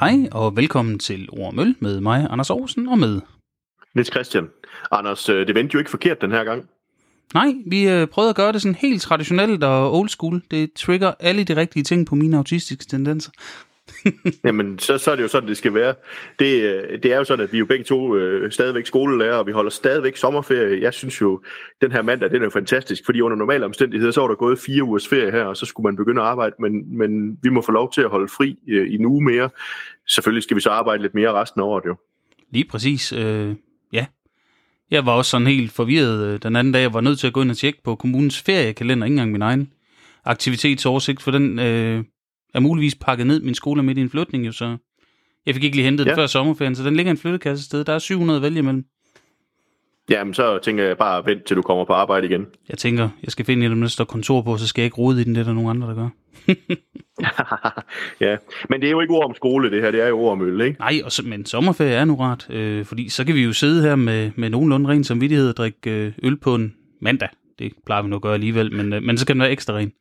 Hej og velkommen til Ord Møl med mig, Anders Aarhusen, og med... Niels Christian. Anders, øh, det vendte jo ikke forkert den her gang. Nej, vi øh, prøvede at gøre det sådan helt traditionelt og old school. Det trigger alle de rigtige ting på mine autistiske tendenser. Jamen, så, så er det jo sådan, det skal være. Det, øh, det er jo sådan, at vi jo begge to øh, stadigvæk skolelærer, og vi holder stadigvæk sommerferie. Jeg synes jo, den her mandag, den er jo fantastisk, fordi under normale omstændigheder, så var der gået fire ugers ferie her, og så skulle man begynde at arbejde, men, men vi må få lov til at holde fri øh, i en uge mere. Selvfølgelig skal vi så arbejde lidt mere resten af året jo. Lige præcis, øh, ja. Jeg var også sådan helt forvirret øh, den anden dag. Jeg var nødt til at gå ind og tjekke på kommunens feriekalender, ikke engang min egen aktivitetsoversigt, for den øh, er muligvis pakket ned. Min skole er midt i en flytning jo, så jeg fik ikke lige hentet ja. den før sommerferien, så den ligger i en flyttekasse sted. Der er 700 at vælge imellem. Jamen, så tænker jeg bare, vent til du kommer på arbejde igen. Jeg tænker, jeg skal finde et, der står kontor på, så skal jeg ikke rode i den, det er der nogen andre, der gør. ja, men det er jo ikke ord om skole, det her, det er jo ord om øl, ikke? Nej, og så, men sommerferie er nu rart, øh, fordi så kan vi jo sidde her med, med nogenlunde ren samvittighed og drikke øh, øl på en mandag. Det plejer vi nu at gøre alligevel, men, øh, men så kan den være ekstra ren.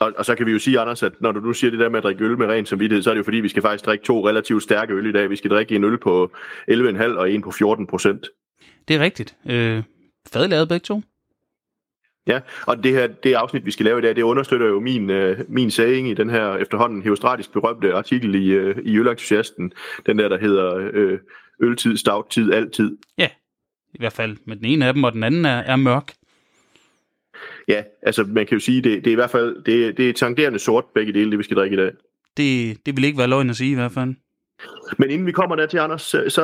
Og, og så kan vi jo sige, Anders, at når du nu siger det der med at drikke øl med ren samvittighed, så er det jo fordi, vi skal faktisk drikke to relativt stærke øl i dag. Vi skal drikke en øl på 11,5 og en på 14 procent. Det er rigtigt. Øh, fadlavet begge to. Ja, og det her det afsnit, vi skal lave i dag, det understøtter jo min, øh, min saying i den her efterhånden heostratisk berømte artikel i, øh, i Ølentusiasten. Den der, der hedder øh, øltid, stavtid, altid. Ja, i hvert fald med den ene af dem, og den anden er, er mørk. Ja, altså man kan jo sige, det, det er i hvert fald det, det er tangerende sort begge dele, det vi skal drikke i dag. Det, det vil ikke være løgn at sige i hvert fald. Men inden vi kommer der til, Anders, så, så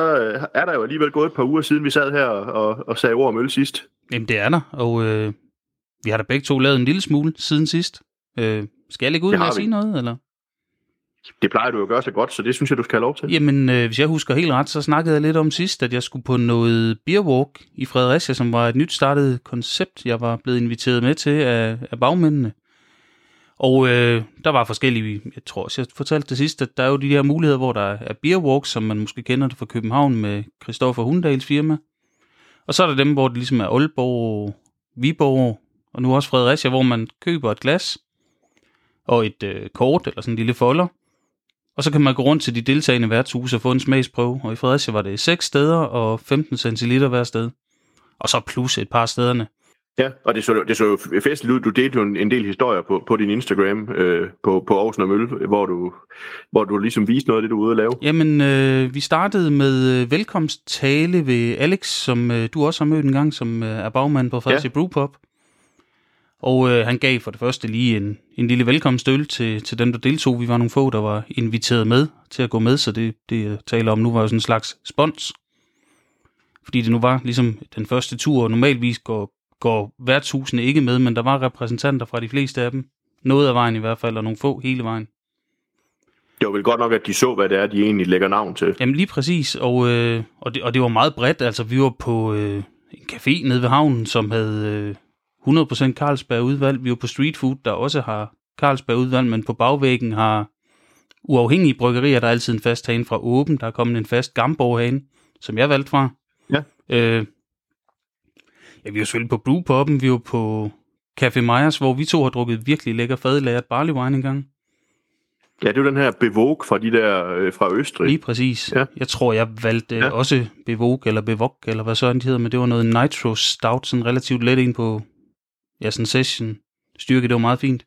er der jo alligevel gået et par uger siden, vi sad her og, og sagde ord om øl sidst. Jamen det er der, og øh, vi har da begge to lavet en lille smule siden sidst. Øh, skal jeg lægge ud med at sige noget, eller? Det plejer du jo at gøre så godt, så det synes jeg, du skal have lov til. Jamen, øh, hvis jeg husker helt ret, så snakkede jeg lidt om sidst, at jeg skulle på noget beerwalk i Fredericia, som var et nyt startet koncept, jeg var blevet inviteret med til af, af bagmændene. Og øh, der var forskellige, jeg tror også, jeg fortalte det sidst, at der er jo de her muligheder, hvor der er beerwalk, som man måske kender det fra København med Christoffer Hundals firma. Og så er der dem, hvor det ligesom er Aalborg, Viborg og nu også Fredericia, hvor man køber et glas og et øh, kort eller sådan en lille folder. Og så kan man gå rundt til de deltagende værtshuse og få en smagsprøve. Og i Fredericia var det 6 steder og 15 centiliter hver sted. Og så plus et par stederne. Ja, og det så, det så jo festligt ud. Du delte jo en, en del historier på, på din Instagram øh, på, på Aarhus og Mølle, hvor du, hvor du ligesom viste noget af det, du er ude at lave. Jamen, øh, vi startede med øh, velkomsttale ved Alex, som øh, du også har mødt en gang, som øh, er bagmand på Fredericia ja. Brewpub. Og øh, han gav for det første lige en, en lille velkomstøl til, til dem, der deltog. Vi var nogle få, der var inviteret med til at gå med, så det, det jeg taler om nu var jo sådan en slags spons. Fordi det nu var ligesom den første tur, og normalvis går, går værtshusene ikke med, men der var repræsentanter fra de fleste af dem. Noget af vejen i hvert fald, og nogle få hele vejen. Det var vel godt nok, at de så, hvad det er, de egentlig lægger navn til. Jamen lige præcis, og, øh, og, det, og det var meget bredt. Altså vi var på øh, en café nede ved havnen, som havde... Øh, 100% Carlsberg udvalg. Vi er på Street Food, der også har Carlsberg udvalg, men på bagvæggen har uafhængige bryggerier, der er altid en fast hane fra Åben. Der er kommet en fast Gamborg hane, som jeg valgte fra. Ja. Øh, ja, vi var selvfølgelig på Brewpoppen, vi var på Café Meyers, hvor vi to har drukket virkelig lækker fadlagret barley wine engang. Ja, det er den her Bevog fra de der øh, fra Østrig. Lige præcis. Ja. Jeg tror, jeg valgte ja. også Bevog eller Bevog, eller hvad sådan de hedder, men det var noget Nitro Stout, sådan relativt let ind på ja, sådan session styrke, det var meget fint.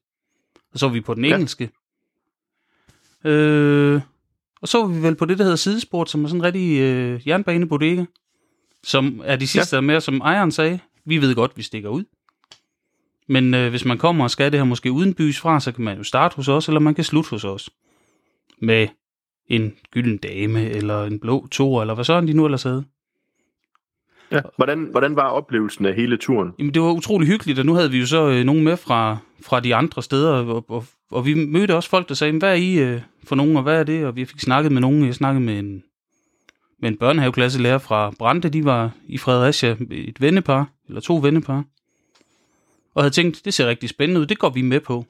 Og så var vi på den engelske. Ja. Øh, og så var vi vel på det, der hedder sidesport, som er sådan en rigtig øh, jernbanebodega, som er de sidste ja. med, som ejeren sagde, vi ved godt, vi stikker ud. Men øh, hvis man kommer og skal det her måske uden bys fra, så kan man jo starte hos os, eller man kan slutte hos os. Med en gylden dame, eller en blå tor, eller hvad sådan de nu ellers havde. Ja. Hvordan, hvordan var oplevelsen af hele turen? Jamen, det var utrolig hyggeligt, og nu havde vi jo så øh, nogen med fra, fra de andre steder, og, og, og vi mødte også folk, der sagde, hvad er I øh, for nogen, og hvad er det? Og vi fik snakket med nogen. Jeg snakkede med en, med en børnehaveklasselærer fra Brande, de var i Fredericia, et vennepar, eller to vennepar. Og havde tænkt, det ser rigtig spændende ud, det går vi med på.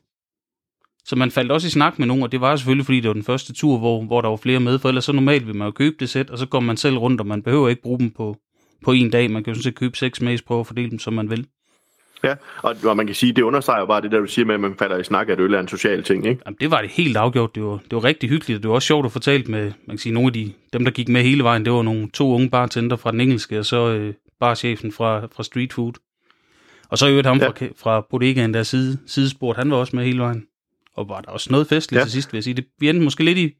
Så man faldt også i snak med nogen, og det var selvfølgelig, fordi det var den første tur, hvor, hvor der var flere med, for ellers så normalt vil man jo købe det sæt, og så går man selv rundt, og man behøver ikke bruge dem på, på en dag. Man kan jo sådan set købe seks smagsprøver og fordele dem, som man vil. Ja, og, og man kan sige, det understreger bare det der, du siger med, at man falder i snak, at øl er en social ting, ikke? Jamen, det var det helt afgjort. Det var, det var rigtig hyggeligt, og det var også sjovt at fortælle med, man kan sige, nogle af de, dem, der gik med hele vejen, det var nogle to unge bartender fra den engelske, og så øh, barchefen fra, fra Street Food. Og så øvrigt ham ja. fra, fra bodegaen, der side, sidesport, han var også med hele vejen. Og var der også noget festligt ja. til sidst, vil jeg sige. Det, vi endte måske lidt i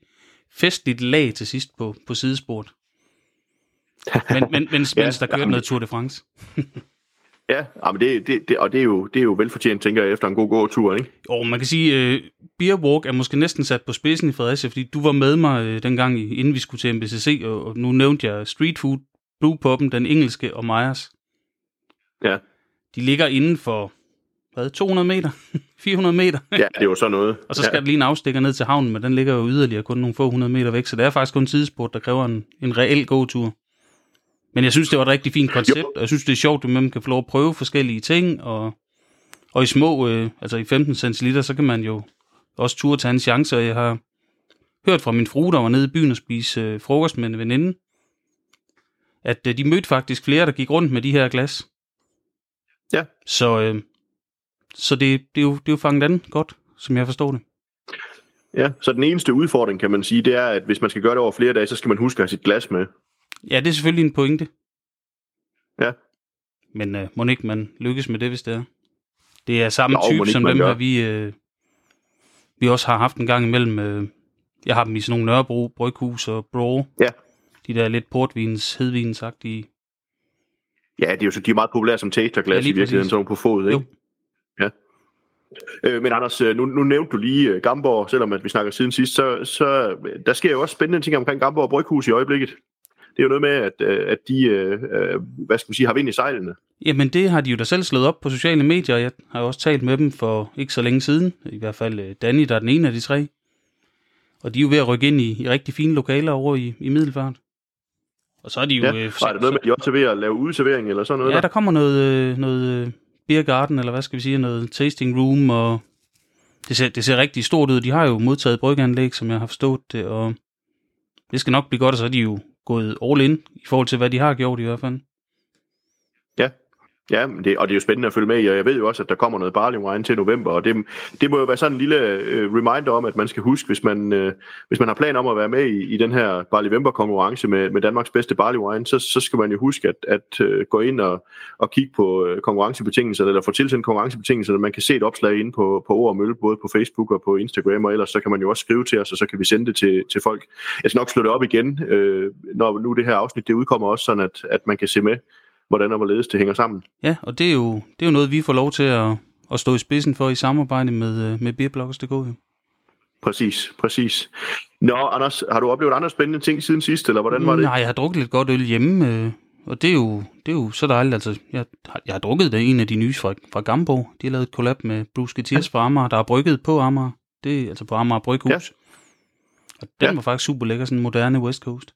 festligt lag til sidst på, på sidesport. Men, men, mens, ja, mens der kørte ja, noget Tour de France. Ja, men det, det, det, og det er, jo, det er jo velfortjent, tænker jeg, efter en god gåtur, ikke? Og man kan sige, uh, Beer Walk er måske næsten sat på spidsen i Fredericia, fordi du var med mig uh, dengang, inden vi skulle til MBCC, og, og nu nævnte jeg Street Food, Blue Poppen, den engelske og Myers. Ja. De ligger inden for, hvad, 200 meter? 400 meter? ja, det er jo så noget. og så skal ja. der lige en afstikker ned til havnen, men den ligger jo yderligere kun nogle få hundrede meter væk, så det er faktisk kun en tidsport, der kræver en, en reel gåtur. Men jeg synes, det var et rigtig fint koncept, jo. og jeg synes, det er sjovt, at man kan få lov at prøve forskellige ting, og, og i små, øh, altså i 15 centiliter, så kan man jo også turde tage en chance, og jeg har hørt fra min frue, der var nede i byen og spise øh, frokost med en veninde, at øh, de mødte faktisk flere, der gik rundt med de her glas. Ja. Så, øh, så det, det, er jo, det er jo fanget an godt, som jeg forstår det. Ja, så den eneste udfordring, kan man sige, det er, at hvis man skal gøre det over flere dage, så skal man huske at have sit glas med. Ja, det er selvfølgelig en pointe. Ja. Men uh, må ikke man lykkes med det, hvis det er? Det er samme Nå, type som dem, her, vi, uh, vi også har haft en gang imellem. Uh, jeg har dem i sådan nogle Nørrebro, Bryghus og Bro. Ja. De der lidt portvins, hedvinsagtige. Ja, det er jo så, de er meget populære som tasterglas ja, i virkeligheden, sådan på fod, ikke? Jo. Ja. Øh, men Anders, nu, nu nævnte du lige uh, Gamborg, selvom at vi snakker siden sidst, så, så der sker jo også spændende ting omkring Gamborg Bryghus i øjeblikket det er jo noget med, at, øh, at de, øh, øh, hvad skal man sige, har vind i sejlene. Jamen det har de jo da selv slået op på sociale medier, jeg har også talt med dem for ikke så længe siden, i hvert fald Danny, der er den ene af de tre. Og de er jo ved at rykke ind i, i rigtig fine lokaler over i, i Middelfart. Og så er de jo... Ja, øh, er det noget med, at de også er ved at lave udservering eller sådan noget? Ja, der, der kommer noget, noget beer garden, eller hvad skal vi sige, noget tasting room, og det ser, det ser rigtig stort ud. De har jo modtaget bryggeanlæg, som jeg har forstået det, og det skal nok blive godt, og så er de jo gået all in i forhold til, hvad de har gjort i hvert fald. Ja, det, og det er jo spændende at følge med i, og jeg ved jo også, at der kommer noget barley wine til november, og det, det må jo være sådan en lille øh, reminder om, at man skal huske, hvis man, øh, hvis man har planer om at være med i, i den her barley november konkurrence med, med Danmarks bedste barley wine, så, så skal man jo huske at, at øh, gå ind og, og kigge på øh, konkurrencebetingelserne, eller få tilsendt konkurrencebetingelserne. Man kan se et opslag inde på, på Ord og Mølle, både på Facebook og på Instagram, og ellers så kan man jo også skrive til os, og så kan vi sende det til, til folk. Jeg skal nok slå det op igen, øh, når nu det her afsnit det udkommer også, sådan at, at man kan se med hvordan og hvorledes det hænger sammen. Ja, og det er jo, det er jo noget, vi får lov til at, at stå i spidsen for i samarbejde med, øh, med Beerbloggers.dk. Præcis, præcis. Nå, Anders, har du oplevet andre spændende ting siden sidst, eller hvordan var det? Nej, jeg har drukket lidt godt øl hjemme, øh, og det er jo, det er jo så dejligt. Altså, jeg, jeg har drukket det en af de nye fra, fra Gambo. De har lavet et collab med Bruce Getiers ja. fra Amager, der er brygget på Amager. Det er altså på Amager Bryghus. Ja. Og den ja. var faktisk super lækker, sådan en moderne West Coast.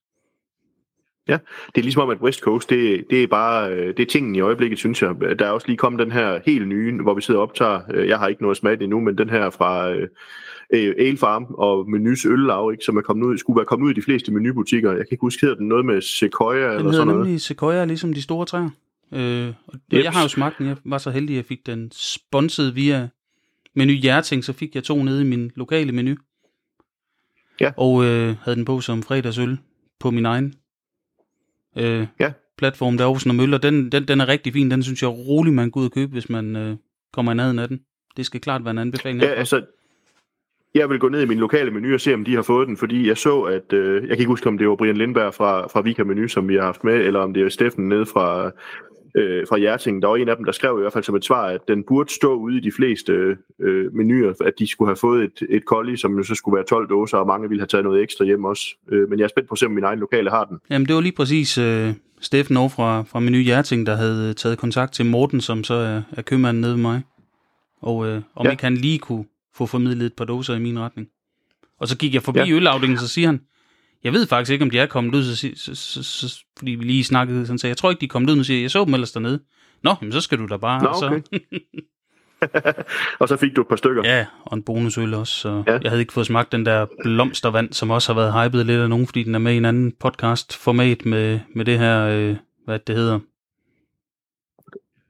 Ja, det er ligesom om, at West Coast, det, det er bare øh, det er tingen i øjeblikket, synes jeg. Der er også lige kommet den her helt nye, hvor vi sidder og optager. Øh, jeg har ikke noget smagt endnu, men den her fra uh, Ale Farm og Menus Øllav, ikke, som er kommet ud, skulle være kommet ud i de fleste menubutikker. Jeg kan ikke huske, hedder den noget med Sequoia den eller sådan noget? Den hedder Sequoia, ligesom de store træer. Øh, og yep. Jeg har jo smagt den. Jeg var så heldig, at jeg fik den sponset via Menu Hjerting, så fik jeg to nede i min lokale menu. Ja. Og øh, havde den på som fredagsøl på min egen øh, ja. platform der Aarhusen og Møller. Den, den, den er rigtig fin. Den synes jeg rolig, man kan ud og købe, hvis man øh, kommer i nærheden af den. Det skal klart være en anbefaling. Ja, altså, jeg vil gå ned i min lokale menu og se, om de har fået den, fordi jeg så, at, øh, jeg kan ikke huske, om det var Brian Lindberg fra, fra Vika Menu, som vi har haft med, eller om det er Steffen nede fra, øh, fra Hjerting. Der var en af dem, der skrev i hvert fald som et svar, at den burde stå ude i de fleste øh, menuer, at de skulle have fået et, et kolli, som jo så skulle være 12 dåser, og mange ville have taget noget ekstra hjem også. Øh, men jeg er spændt på at se, om min egen lokale har den. Jamen, det var lige præcis øh, Steffen over fra, fra Menu Hjerting, der havde taget kontakt til Morten, som så er, er købmanden nede ved mig. Og øh, om ja. ikke han lige kunne få formidlet et par dåser i min retning. Og så gik jeg forbi ja. ølafdelingen, så siger han, jeg ved faktisk ikke, om de er kommet ud, så, så, så, så, fordi vi lige snakkede, sådan, så jeg tror ikke, de er kommet ud, men siger, jeg så dem ellers dernede. Nå, men så skal du da bare. Nå, okay. så. og så fik du et par stykker. Ja, og en bonusøl også. Så ja. Jeg havde ikke fået smagt den der blomstervand, som også har været hypet lidt af nogen, fordi den er med i en anden podcast-format med, med det her, øh, hvad det hedder.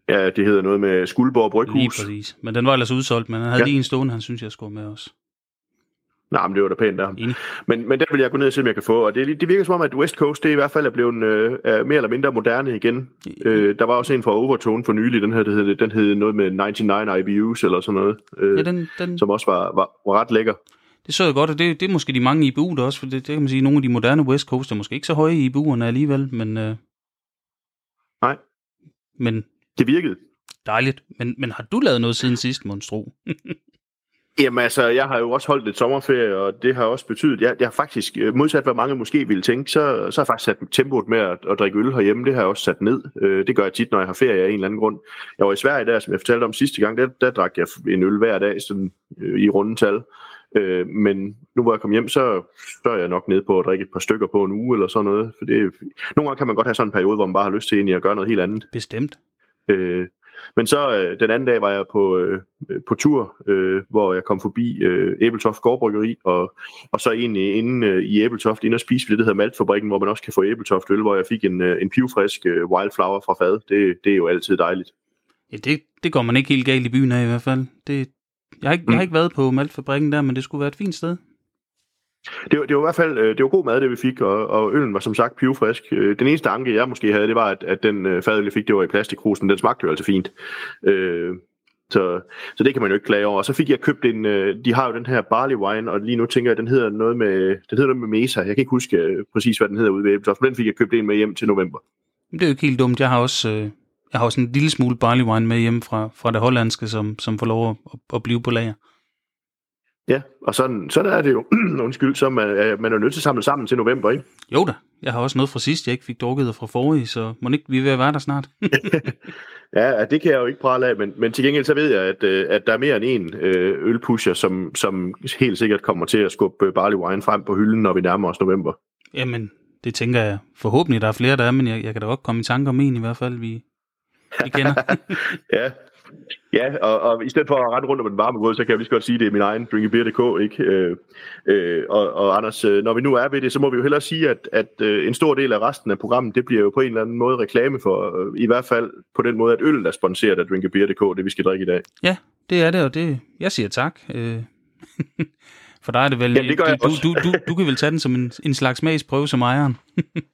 Ja, det hedder noget med Skuldborg Bryghus. Lige præcis. Men den var ellers udsolgt, men han havde ja. lige en stående, han synes, jeg skulle med os. Nej, men det var da pænt ham. Men, men der vil jeg gå ned og se, om jeg kan få. Og det, det virker som om, at West Coast, det i hvert fald er blevet øh, er mere eller mindre moderne igen. Øh, der var også en fra Overtone for nylig, den her, det hed, den hed noget med 99 IBUs eller sådan noget. Øh, ja, den, den... Som også var, var, var ret lækker. Det så jeg godt, og det, det er måske de mange IBU der også, for det, det kan man sige, nogle af de moderne West Coast er måske ikke så høje i IBU'erne alligevel, men... Øh... Nej. Men... Det virkede. Dejligt. Men, men har du lavet noget siden sidst, Monstro? Jamen altså, jeg har jo også holdt et sommerferie, og det har også betydet, jeg, jeg har faktisk, øh, modsat hvad mange måske ville tænke, så, så har jeg faktisk sat tempoet med at, at drikke øl herhjemme, det har jeg også sat ned. Øh, det gør jeg tit, når jeg har ferie af en eller anden grund. Jeg var i Sverige der, som jeg fortalte om sidste gang, der, der drak jeg en øl hver dag, sådan, øh, i rundetal. Øh, men nu hvor jeg kom hjem, så, er jeg nok nede på at drikke et par stykker på en uge eller sådan noget. For det, nogle gange kan man godt have sådan en periode, hvor man bare har lyst til egentlig at gøre noget helt andet. Bestemt. Øh, men så øh, den anden dag var jeg på, øh, på tur, øh, hvor jeg kom forbi øh, Æbeltoft Gårdbryggeri, og, og så egentlig inde øh, i Æbeltoft, inde og spise det, der hedder Maltfabrikken, hvor man også kan få Æbeltoft øl, hvor jeg fik en, øh, en pivfrisk øh, wildflower fra fad. Det, det er jo altid dejligt. Ja, det, det går man ikke helt galt i byen af i hvert fald. Det, jeg, har ikke, mm. jeg har ikke været på Maltfabrikken der, men det skulle være et fint sted. Det var, det var i hvert fald øh, det var god mad, det vi fik, og, og øllen var som sagt pivfrisk. Øh, den eneste anke, jeg måske havde, det var, at, at den øh, fadøl, jeg fik, det var i plastikkrusen. Den smagte jo altså fint. Øh, så, så det kan man jo ikke klage over. Og så fik jeg købt en, de har jo den her barley wine, og lige nu tænker jeg, den hedder noget med, den hedder noget med Mesa. Jeg kan ikke huske præcis, hvad den hedder ude ved Æbeltoft, men den fik jeg købt en med hjem til november. Det er jo ikke helt dumt. Jeg har også, jeg har også en lille smule barley wine med hjem fra, fra det hollandske, som, som får lov at, at blive på lager. Ja, og sådan, sådan er det jo. Undskyld, så man, man er nødt til at samle sammen til november, ikke? Jo da, jeg har også noget fra sidst, jeg ikke fik drukket fra forrige, så må ikke vi er ved at være der snart. ja, det kan jeg jo ikke prale af, men, men til gengæld så ved jeg, at, øh, at der er mere end en øh, ølpusher, som, som helt sikkert kommer til at skubbe barley wine frem på hylden, når vi nærmer os november. Jamen, det tænker jeg forhåbentlig, der er flere, der er, men jeg, jeg kan da godt komme i tanke om en i hvert fald, vi, vi kender. ja, Ja, og, og i stedet for at rende rundt om den varme grød, så kan jeg lige godt sige, at det er min egen drinkabeer.dk, ikke? Øh, øh, og, og Anders, øh, når vi nu er ved det, så må vi jo hellere sige, at, at øh, en stor del af resten af programmet, det bliver jo på en eller anden måde reklame for, øh, i hvert fald på den måde, at øl er sponsoreret af drinkabeer.dk, det vi skal drikke i dag. Ja, det er det, og det, jeg siger tak. Øh, for dig er det vel, Jamen, det gør du, du, du, du, du kan vel tage den som en, en slags smagsprøve som ejeren.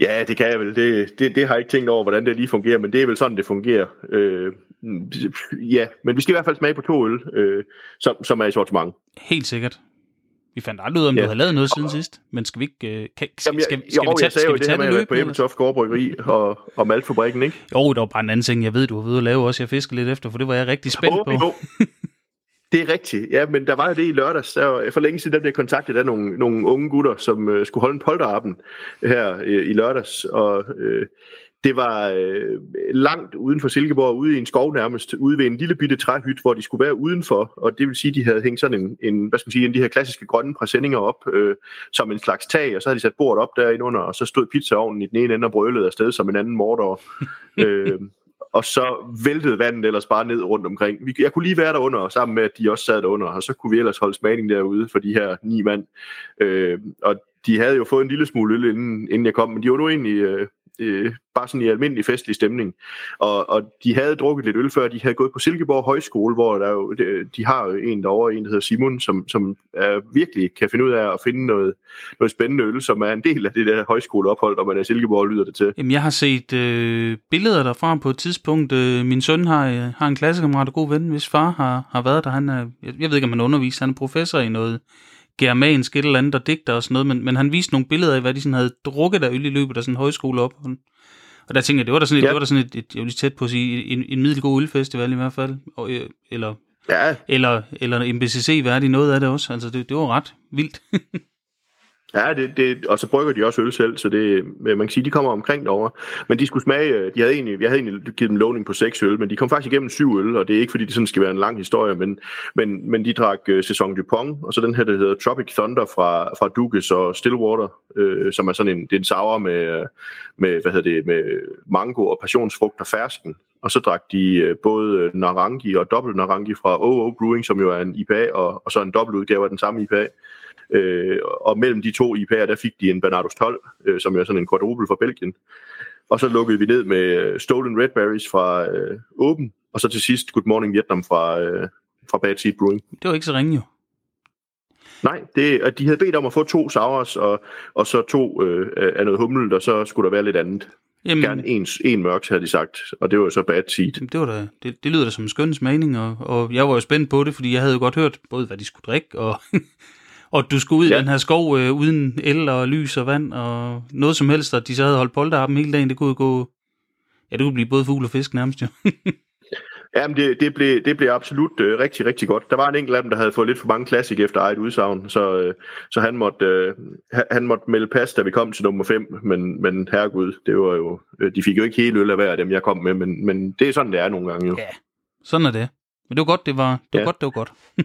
Ja, det kan jeg vel. Det, det, det har jeg ikke tænkt over, hvordan det lige fungerer, men det er vel sådan, det fungerer. Øh, ja, men vi skal i hvert fald smage på to øl, øh, som, som er i sortiment. Helt sikkert. Vi fandt aldrig ud af, om ja. du havde lavet noget siden sidst, men skal vi ikke... Øh, kan, skal, Jamen, jeg, skal, skal jo, vi tage, jeg sagde jo det her med at på Æbeltoft Gårdbryggeri og, og Maltfabrikken, ikke? Jo, der var bare en anden ting, jeg ved, du har ved at lave også, jeg fisker lidt efter, for det var jeg rigtig spændt oh, på. Det er rigtigt, ja, men der var jo det i lørdags. Der for længe siden der blev kontaktet af nogle, nogle unge gutter, som øh, skulle holde en polterappen her øh, i lørdags, og øh, det var øh, langt uden for Silkeborg, ude i en skov nærmest, ude ved en lille bitte træhyt, hvor de skulle være udenfor, og det vil sige, at de havde hængt sådan en, en hvad skal man sige, en af de her klassiske grønne præsendinger op, øh, som en slags tag, og så havde de sat bordet op derinde under, og så stod pizzaovnen i den ene ende og brølede afsted som en anden morder. øh, og så væltede vandet ellers bare ned rundt omkring. Jeg kunne lige være derunder, sammen med, at de også sad derunder, og så kunne vi ellers holde smagning derude for de her ni mand. Øh, og de havde jo fået en lille smule øl, inden, inden jeg kom, men de var nu egentlig øh, øh, bare sådan i almindelig festlig stemning. Og, og de havde drukket lidt øl før, de havde gået på Silkeborg Højskole, hvor der jo, de, har jo en derovre, en der hedder Simon, som, som er, virkelig kan finde ud af at finde noget, noget spændende øl, som er en del af det der højskoleophold, når man er i Silkeborg, lyder det til. Jamen, jeg har set øh, billeder derfra på et tidspunkt. Øh, min søn har, øh, har en klassekammerat og god ven, hvis far har, har været der. Han er, jeg, jeg ved ikke, om han underviser, han er professor i noget germansk et eller andet, der digter og sådan noget, men, men han viste nogle billeder af, hvad de sådan havde drukket af øl i løbet af sådan en højskole op. Og der tænker jeg, det var da sådan et, ja. det var da sådan et, et, jeg vil lige tæt på at sige, en, en middelgod ølfestival i hvert fald, og, øh, eller, ja. eller, eller MBCC-værdig noget af det også. Altså, det, det var ret vildt. Ja, det, det, og så brygger de også øl selv, så det, øh, man kan sige, de kommer omkring derovre. Men de skulle smage, øh, de havde egentlig, jeg havde egentlig givet dem lovning på seks øl, men de kom faktisk igennem syv øl, og det er ikke fordi, det sådan skal være en lang historie, men, men, men de drak uh, Saison Dupont, og så den her, der hedder Tropic Thunder fra, fra Dukes og Stillwater, øh, som er sådan en, det er en sour med, med, hvad hedder det, med mango og passionsfrugt og fersken. Og så drak de uh, både Narangi og dobbelt Narangi fra OO Brewing, som jo er en IPA, og, og så en dobbelt udgave af den samme IPA. Øh, og mellem de to IPA'er, der fik de en Bernardos 12, øh, som er sådan en quadruple fra Belgien. og så lukkede vi ned med øh, Stolen Red Berries fra øh, Åben, og så til sidst Good Morning Vietnam fra, øh, fra Bad Seed Brewing. Det var ikke så ringe jo. Nej, det, at de havde bedt om at få to sours og, og så to øh, af noget humlet, og så skulle der være lidt andet. Jamen, Gerne en, en mørks, havde de sagt, og det var jo så Bad Seed. det, var da, det, det lyder da som en skøn smagning, og, og jeg var jo spændt på det, fordi jeg havde jo godt hørt både, hvad de skulle drikke, og, og du skulle ud ja. I den her skov øh, uden el og lys og vand, og noget som helst, og de så havde holdt polterappen hele dagen, det kunne gå... Ja, det kunne blive både fugl og fisk nærmest jo. Jamen, det, det, blev, det blev absolut øh, rigtig, rigtig godt. Der var en enkelt af dem, der havde fået lidt for mange klassik efter eget udsagn, så, øh, så han, måtte, øh, han- han måtte melde pas, da vi kom til nummer 5, men, men herregud, det var jo, øh, de fik jo ikke hele øl af hver af dem, jeg kom med, men, men det er sådan, det er nogle gange jo. Ja, sådan er det. Men det var godt, det var, det var Ja. godt, det var godt.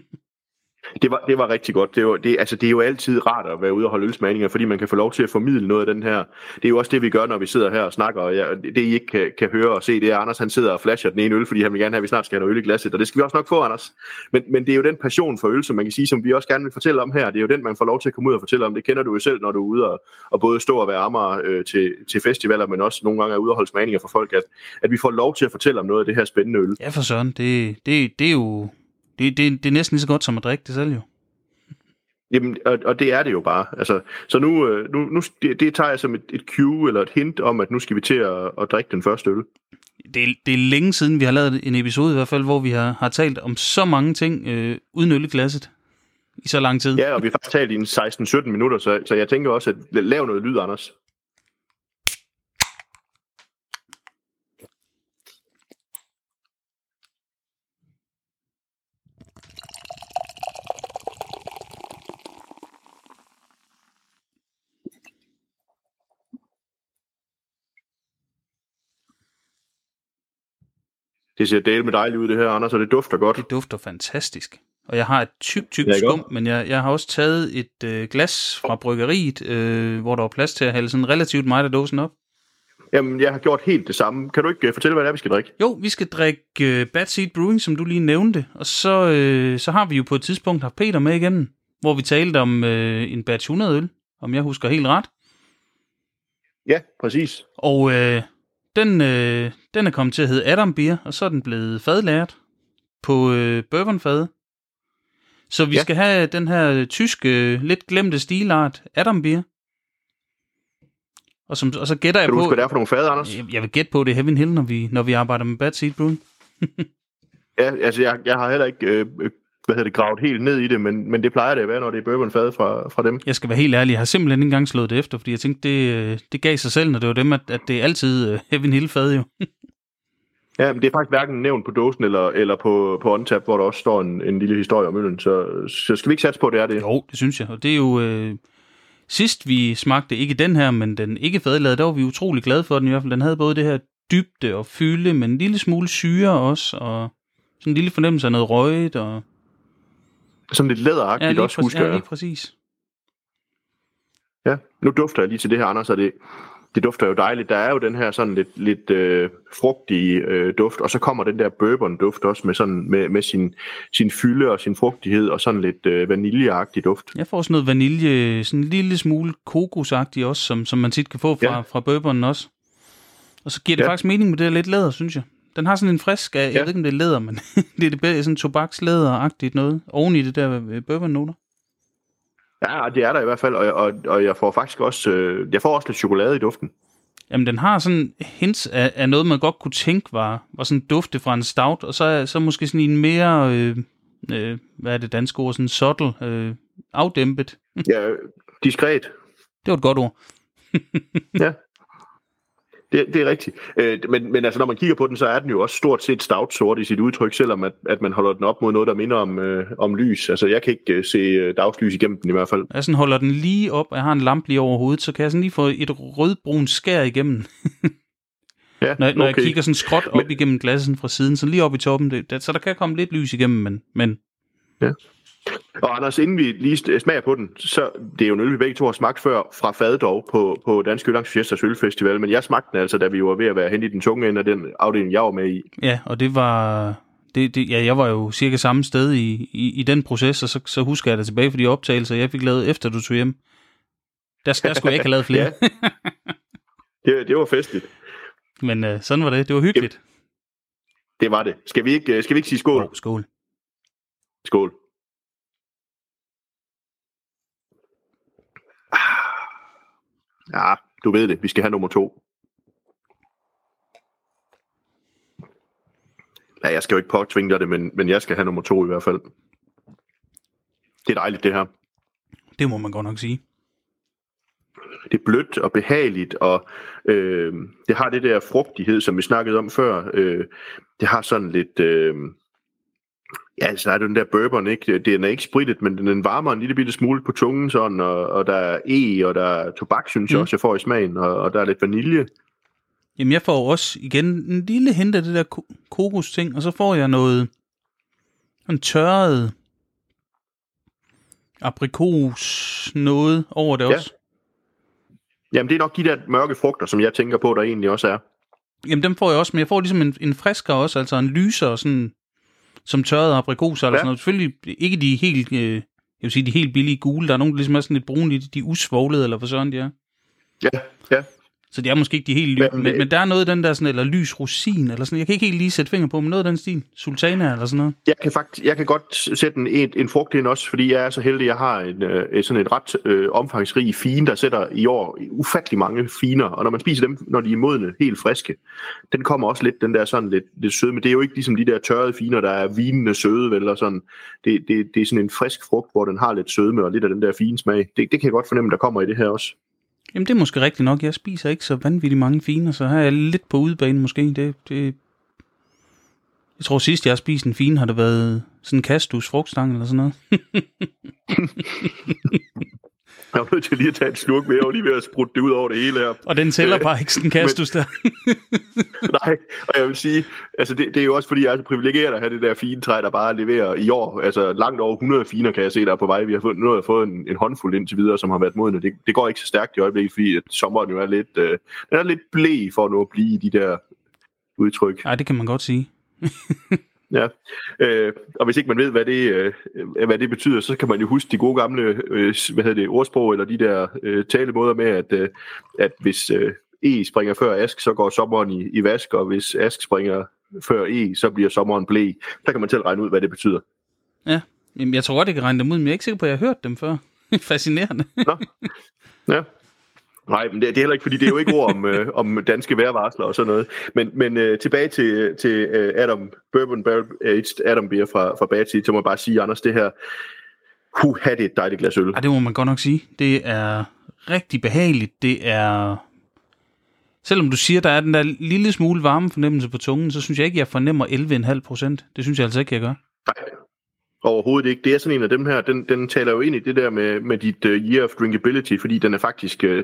Det var, det var rigtig godt. Det, var, det, altså, det er jo altid rart at være ude og holde ølsmagninger, fordi man kan få lov til at formidle noget af den her. Det er jo også det, vi gør, når vi sidder her og snakker. Og ja, det, I ikke kan, kan høre og se, det er, at Anders han sidder og flasher den ene øl, fordi han vil gerne have, at vi snart skal have noget øl i glasset. Og det skal vi også nok få, Anders. Men, men det er jo den passion for øl, som man kan sige, som vi også gerne vil fortælle om her. Det er jo den, man får lov til at komme ud og fortælle om. Det kender du jo selv, når du er ude og, og både stå og være ammer øh, til, til festivaler, men også nogle gange er ude og holde smagninger for folk, at, at vi får lov til at fortælle om noget af det her spændende øl. Ja, for søren, det, det, det er jo... Det, det, det er næsten lige så godt som at drikke det selv jo. Jamen, og, og det er det jo bare. Altså, så nu, øh, nu, nu det, det tager jeg som et, et cue eller et hint om, at nu skal vi til at, at drikke den første øl. Det, er- det er længe siden, vi har lavet en episode i hvert fald, hvor vi har, har talt om så mange ting øh, uden øl i glasset i så lang tid. Ja, og vi har faktisk talt i en 16-17 minutter, så, så jeg tænker også, at lav noget lyd, Anders. Det ser dele med dejligt ud, det her, Anders, og det dufter godt. Det dufter fantastisk. Og jeg har et tyk, tyk skum, men jeg, jeg har også taget et øh, glas fra bryggeriet, øh, hvor der var plads til at hælde sådan relativt meget af dåsen op. Jamen, jeg har gjort helt det samme. Kan du ikke øh, fortælle, hvad det er, vi skal drikke? Jo, vi skal drikke øh, Bad Seed Brewing, som du lige nævnte. Og så, øh, så har vi jo på et tidspunkt haft Peter med igennem, hvor vi talte om øh, en batch 100 øl, om jeg husker helt ret. Ja, præcis. Og øh, den, øh, den er kommet til at hedde Adam Beer, og så er den blevet fadlært på øh, bourbonfad. Så vi ja. Skal have den her tyske, lidt glemte stilart, Adam Beer. Og, som, og så gætter jeg Kan du på... huske, hvad det er for nogle fade, Anders? jeg, jeg vil gætte på, det er Heaven Hill, når vi, når vi arbejder med Bad Seed Brewing. Ja, altså jeg, jeg har heller ikke øh, øh, hvad hedder det, gravet helt ned i det, men, men det plejer det at være, når det er bourbonfad fra, fra dem. Jeg skal være helt ærlig, jeg har simpelthen ikke engang slået det efter, fordi jeg tænkte, det, øh, det gav sig selv, når det var dem, at, at det er altid uh, Heaven Hill fad jo. Ja, men det er faktisk hverken nævnt på dåsen eller, eller på, på OnTap, hvor der også står en, en lille historie om øllen. Så, så skal vi ikke satse på, at det er det? Jo, det synes jeg. Og det er jo... Øh, sidst vi smagte ikke den her, men den ikke fadlavede, der var vi utrolig glade for den i hvert fald. Den havde både det her dybde og fylde, men en lille smule syre også, og sådan en lille fornemmelse af noget røget. Og, Sådan lidt læderagtigt ja, også, præcis, husker ja, jeg. lige præcis. Ja, nu dufter jeg lige til det her, Anders, og det, det dufter jo dejligt. Der er jo den her sådan lidt, lidt øh, frugtige øh, duft, og så kommer den der bourbon-duft også med, sådan, med, med sin, sin fylde og sin frugtighed, og sådan lidt øh, vaniljeagtig duft. Jeg får sådan noget vanilje, sådan en lille smule kokosagtigt også, som, som man tit kan få fra, ja. Ja. fra bourbonen også. Og så giver det ja. Ja. faktisk mening med det der lidt læder, synes jeg. Den har sådan en frisk, af, jeg Ja. ved ikke om det er læder, men det er det bedre, sådan tobakslæderagtigt noget, oven i det der øh, bourbon-noter. Ja, det er der i hvert fald, og, og, og jeg får faktisk også, øh, jeg får også lidt chokolade i duften. Jamen, den har sådan hints af, af noget, man godt kunne tænke var, var sådan dufte fra en stout, og så, så måske sådan en mere, øh, øh, hvad er det danske ord, sådan subtle, øh, afdæmpet. Ja, diskret. Det var et godt ord. Ja. Det, det er rigtigt. Øh, men, men altså, når man kigger på den, så er den jo også stort set stout sort i sit udtryk, selvom at, at man holder den op mod noget, der minder om, øh, om lys. Altså, jeg kan ikke øh, se øh, dagslys igennem den i hvert fald. Jeg sådan holder den lige op, og jeg har en lampe lige over hovedet, så kan jeg sådan lige få et rødbrun skær igennem, Ja, når, når okay. jeg kigger sådan skråt op men... igennem glassen fra siden, så lige op i toppen, det, så der kan komme lidt lys igennem, men, men Og Anders, inden vi lige smager på den, så det er jo en øl, vi begge to har smagt før fra fad dog på, på Dansk Øllands Fiestas Ølfestival, men jeg smagte den altså, da vi var ved at være hen i den tunge ende af den afdeling, jeg var med i. ja, og det var... Det, det, ja, jeg var jo cirka samme sted i, i, i den proces, og så, så husker jeg det tilbage for de optagelser, jeg fik lavet efter du tog hjem. Der, der skulle jeg ikke have lavet flere. Ja. Det, det var festligt. Men øh, sådan var det. Det var hyggeligt. Det var det. Skal vi ikke, øh, skal vi ikke sige skål? Oh, skål. Skål. Ja, du ved det. Vi skal have nummer to. Ja, jeg skal jo ikke påtvinge dig det, men, men jeg skal have nummer to i hvert fald. Det er dejligt, det her. Det må man godt nok sige. Det er blødt og behageligt, og øh, det har det der frugtighed, som vi snakkede om før. Øh, det har sådan lidt... Øh, ja, altså der er den der bourbon, ikke? Den er ikke spritet, men den varmer en lille bitte smule på tungen, sådan, og, og der er e, og der er tobak, synes jeg Mm. også, jeg får i smagen, og, og der er lidt vanilje. Jamen, jeg får også igen en lille hint af det der ko- kokos-ting, og så får jeg noget en tørret aprikos noget over det Ja. også. Jamen, det er nok de der mørke frugter, som jeg tænker på, der egentlig også er. Jamen, dem får jeg også, men jeg får ligesom en, en friskere også, altså en lysere sådan, som tørret aprikoser eller Ja. sådan noget. Selvfølgelig ikke de helt, øh, jeg vil sige, de helt billige gule. Der er nogle, der ligesom er sådan lidt brunlige, de er usvoglede, eller hvad sådan de er. Ja, ja. Så det er måske ikke de helt ly, Jamen, men, det- men der er noget af den der sådan, eller lys rosin, eller sådan, jeg kan ikke helt lige sætte finger på, men noget af den stil, sultana eller sådan noget. Jeg kan faktisk, jeg kan godt sætte en, en, en frugt ind også, fordi jeg er så heldig, jeg har en, øh, sådan et ret øh, omfangsrig fine, der sætter i år ufattelig mange finer, og når man spiser dem, når de er modne, helt friske, den kommer også lidt, den der sådan lidt, lidt søde, men det er jo ikke ligesom de der tørrede finer, der er vinende søde, vel, og sådan. Det, det, det er sådan en frisk frugt, hvor den har lidt sødme og lidt af den der fine smag. Det, det kan jeg godt fornemme, der kommer i det her også. Jamen, det er måske rigtigt nok. Jeg spiser ikke så vanvittigt mange finer, så her er jeg lidt på udebane måske. Det, det... Jeg tror sidst, jeg har spist en fin, har det været sådan en kastus frugtstang eller sådan noget. Jeg er nødt til lige at tage et slurk med, og lige ved at sprutte det ud over det hele her. Og den tæller bare ikke sådan en kastus der. Nej, og jeg vil sige, altså det, det er jo også fordi, jeg er så privilegeret at have det der fine træ, der bare leverer i år. Altså langt over 100 finer kan jeg se, der er på vej. Vi har fået, nu har jeg fået en, en håndfuld indtil videre, som har været modne. Det, det går ikke så stærkt i øjeblikket, fordi at sommeren jo er lidt, øh, den er lidt blæ for at nå at blive i de der udtryk. Nej, det kan man godt sige. Ja. Øh, og hvis ikke man ved, hvad det, øh, hvad det betyder, så kan man jo huske de gode gamle øh, hvad hedder det, ordsprog, eller de der øh, talemåder med, at, øh, at hvis øh, E springer før ask, så går sommeren i, i vask, og hvis ask springer før E, så bliver sommeren blæ. Der kan man selv regne ud, hvad det betyder. Jamen, jeg tror godt, jeg kan regne dem ud, men jeg er ikke sikker på, at jeg har hørt dem før. Fascinerende. Ja. Nej, men det, det er heller ikke, fordi det er jo ikke ord om, øh, om danske vejrvarsler og sådan noget. Men, men øh, tilbage til, til øh, Adam Bourbon Barrel Aged Adam Beer fra, fra Bad Seed, så må jeg bare sige, Anders, det her, hu, det et dejligt glas øl. Ej, det må man godt nok sige. Det er rigtig behageligt. Det er... Selvom du siger, der er den der lille smule varme fornemmelse på tungen, så synes jeg ikke, jeg fornemmer 11,5 procent. Det synes jeg altså ikke, jeg gør. Nej, overhovedet ikke. Det er sådan en af dem her, den, den taler jo ind i det der med, med dit uh, year of drinkability, fordi den er faktisk uh,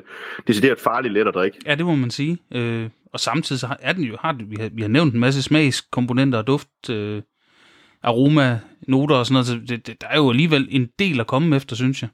decideret farlig let at drikke. Ja, det må man sige. Øh, og samtidig så har- er den jo, har, vi, har, vi har nævnt en masse smagskomponenter og duft, øh, aroma, noter og sådan noget, så det, det, der er jo alligevel en del at komme efter, synes jeg.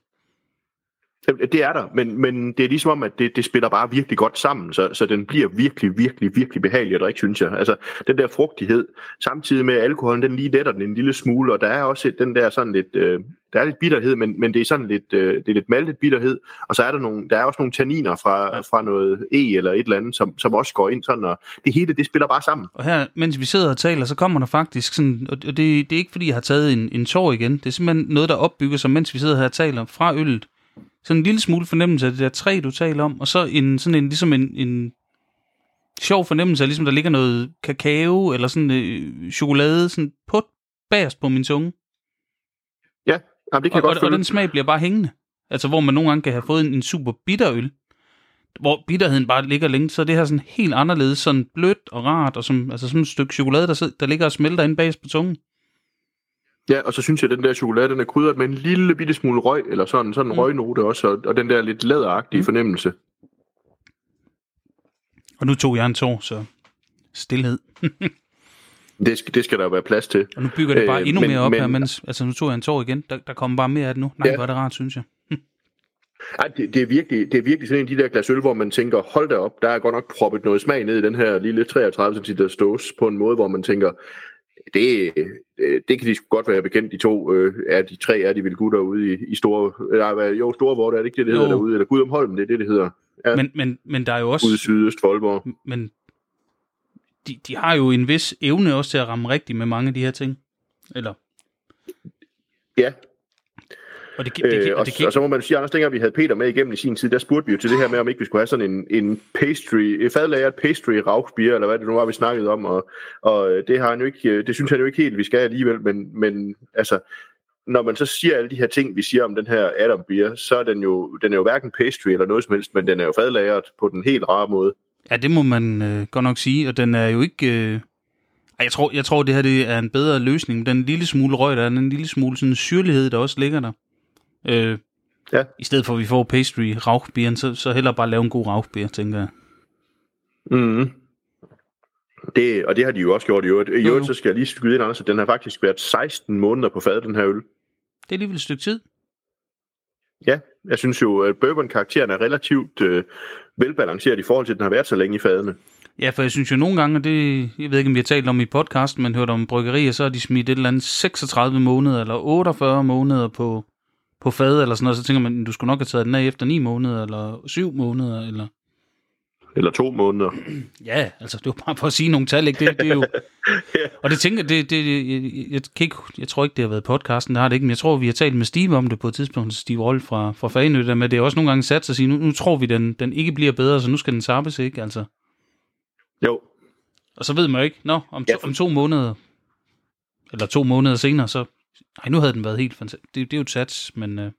Det er der, men, men det er ligesom om, at det, det spiller bare virkelig godt sammen, så, så den bliver virkelig, virkelig, virkelig behagelig at drikke, synes jeg. Altså, den der frugtighed, samtidig med alkoholen, den lige letter den en lille smule, og der er også den der sådan lidt, øh, der er lidt bitterhed, men, men det er sådan lidt, øh, det er lidt maltet bitterhed, og så er der, nogle, der er også nogle tanniner fra, fra noget E eller et eller andet, som, som også går ind sådan, og det hele, det spiller bare sammen. Og her, mens vi sidder og taler, så kommer der faktisk sådan, og det, det er ikke fordi, jeg har taget en, en tår igen, det er simpelthen noget, der opbygger sig, mens vi sidder her og taler fra øllet. Sådan en lille smule fornemmelse af det der træ, du taler om, og så en, sådan en, ligesom en, en sjov fornemmelse af, ligesom der ligger noget kakao, eller sådan øh, chokolade, sådan på bagerst på min tunge. Ja, jamen, det kan Og, jeg godt og, og den smag bliver bare hængende. Altså, hvor man nogle gange kan have fået en, en super bitter øl, hvor bitterheden bare ligger længe, så er det her sådan helt anderledes, sådan blødt og rart, og som, altså som et stykke chokolade, der, sidder, der ligger og smelter inde bag på tungen. Ja, og så synes jeg, at den der chokolade, den er krydret med en lille bitte smule røg, eller sådan, sådan en Mm. røgnote også, og, og den der lidt læderagtige Mm. mm. fornemmelse. Og nu tog jeg en tår, så stillhed. Det skal, det skal der jo være plads til. Og nu bygger det bare Øh, endnu men- mere op men- her, mens, altså nu tog jeg en tår igen, der, der kommer bare mere af det nu. Nej, Ja. hvor er det rart, synes jeg. Ej, det, det, er virkelig, det er virkelig sådan en af de der glas øl, hvor man tænker, hold da op, der er godt nok proppet noget smag ned i den her lille 33 cm stås, på en måde, hvor man tænker, det, øh, det kan de sgu godt være bekendt, de to øh, er de tre er de vel gutter ude i, i store, eller, jo, store hvor det er det ikke det, det hedder Jo. derude, eller Gudumholm, det er det, det hedder, Ja. Men, men, men der er jo ude også, sydøst Aalborg. men de, de har jo en vis evne også til at ramme rigtigt med mange af de her ting. Eller, Ja, og det, det, det, øh, og og, det og så må man sige, Anders, dengang vi havde Peter med igennem i sin tid, der spurgte vi jo til det her med, om ikke vi skulle have sådan en, en pastry, et fadlagret pastry rauchbier, eller hvad det nu var, vi snakkede om, og, og øh, det, har han jo ikke, øh, det synes han jo ikke helt, vi skal alligevel, men, men altså, når man så siger alle de her ting, vi siger om den her Adam beer, så er den jo, den er jo hverken pastry eller noget som helst, men den er jo fadlagret på den helt rare måde. Ja, det må man øh, godt nok sige, og den er jo ikke... Øh... Jeg tror, jeg tror, det her det er en bedre løsning. Den lille smule røg, der er den lille smule sådan syrlighed, der også ligger der. Øh, Ja. I stedet for, at vi får pastry rauchbieren, så, så hellere bare lave en god rauchbier, tænker jeg. Mm. Det, og det har de jo også gjort i øvrigt. I øvrigt, så skal jeg lige skyde ind, Anders, at den har faktisk været 16 måneder på fad, den her øl. Det er alligevel et stykke tid. Ja, jeg synes jo, at bourbon-karakteren er relativt øh, velbalanceret i forhold til, at den har været så længe i fadene. Ja, for jeg synes jo nogle gange, og det, jeg ved ikke, om vi har talt om i podcasten, men hørt om bryggerier, så har de smidt et eller andet 36 måneder eller 48 måneder på, på fad eller sådan noget, så tænker man, du skulle nok have taget den af efter 9 måneder eller 7 måneder, eller... Eller to måneder. Ja, altså det var bare for at sige nogle tal, ikke? Det, det er jo... Og det tænker det, det jeg, jeg, kan ikke, jeg tror ikke, det har været podcasten, det har det ikke, men jeg tror, vi har talt med Steve om det på et tidspunkt, Steve Roll fra, fra Fagenø, der med, det er også nogle gange sat sig at sige, nu, nu tror vi, den, den ikke bliver bedre, så nu skal den tappes, ikke? Altså. Jo, Og så ved man jo ikke, nå, om to, Ja, om to måneder, eller to måneder senere, så, ej, nu havde den været helt fantastisk. Det, det er jo et sats, men øh,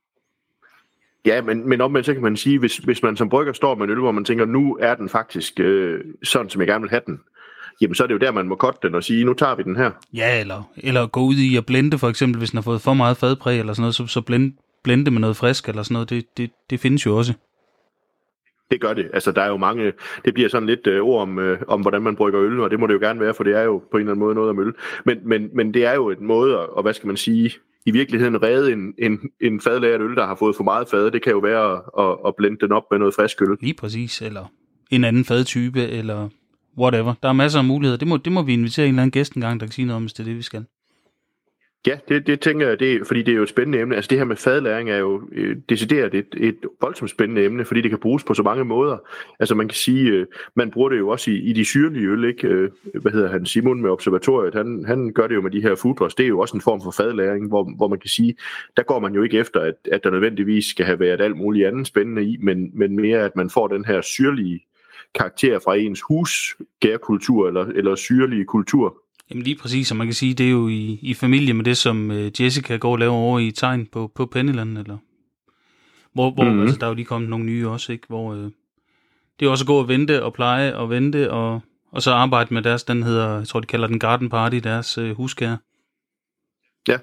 Ja, men, men omvendt så kan man sige, hvis, hvis man som brygger står med en øl, hvor man tænker, nu er den faktisk øh, sådan, som jeg gerne vil have den, jamen så er det jo der, man må cutte den og sige, nu tager vi den her. ja, eller, eller gå ud i at blende, for eksempel, hvis den har fået for meget fadpræg eller sådan noget, så, så blende, blende med noget frisk eller sådan noget, det, det, det findes jo også. Det gør det. Altså, der er jo mange... Det bliver sådan lidt øh, ord om, øh, om, hvordan man brygger øl, og det må det jo gerne være, for det er jo på en eller anden måde noget om øl. Men, men, men det er jo en måde, at, og hvad skal man sige, i virkeligheden redde en, en, en fadlagret øl, der har fået for meget fad. Det kan jo være at, at, at blende den op med noget frisk øl. Lige præcis, eller en anden fadtype, eller whatever. Der er masser af muligheder. Det må, det må vi invitere en eller anden gæst en gang, der kan sige noget om, hvis det er det, vi skal. Ja, det, det tænker jeg, det, fordi det er jo et spændende emne. Altså det her med fadlæring er jo øh, decideret et, et voldsomt spændende emne, fordi det kan bruges på så mange måder. Altså man kan sige, øh, man bruger det jo også i, i de syrlige øl, ikke? Øh, hvad hedder han, Simon med observatoriet, han, han gør det jo med de her foodrush. Det er jo også en form for fadlæring, hvor, hvor man kan sige, der går man jo ikke efter, at, at der nødvendigvis skal have været alt muligt andet spændende i, men, men mere at man får den her syrlige karakter fra ens husgærkultur eller, eller syrlige kultur. Jamen lige præcis, og man kan sige, det er jo i, i familie med det, som øh, Jessica går og laver over i tegn på, på Pennyland, eller hvor, hvor Mhm. mm-hmm. altså, der er jo lige kommet nogle nye også, ikke? Hvor øh, det er også at gå og vente og pleje og vente, og, og så arbejde med deres, den hedder, jeg tror de kalder den Garden Party, deres øh, huskær. Ja.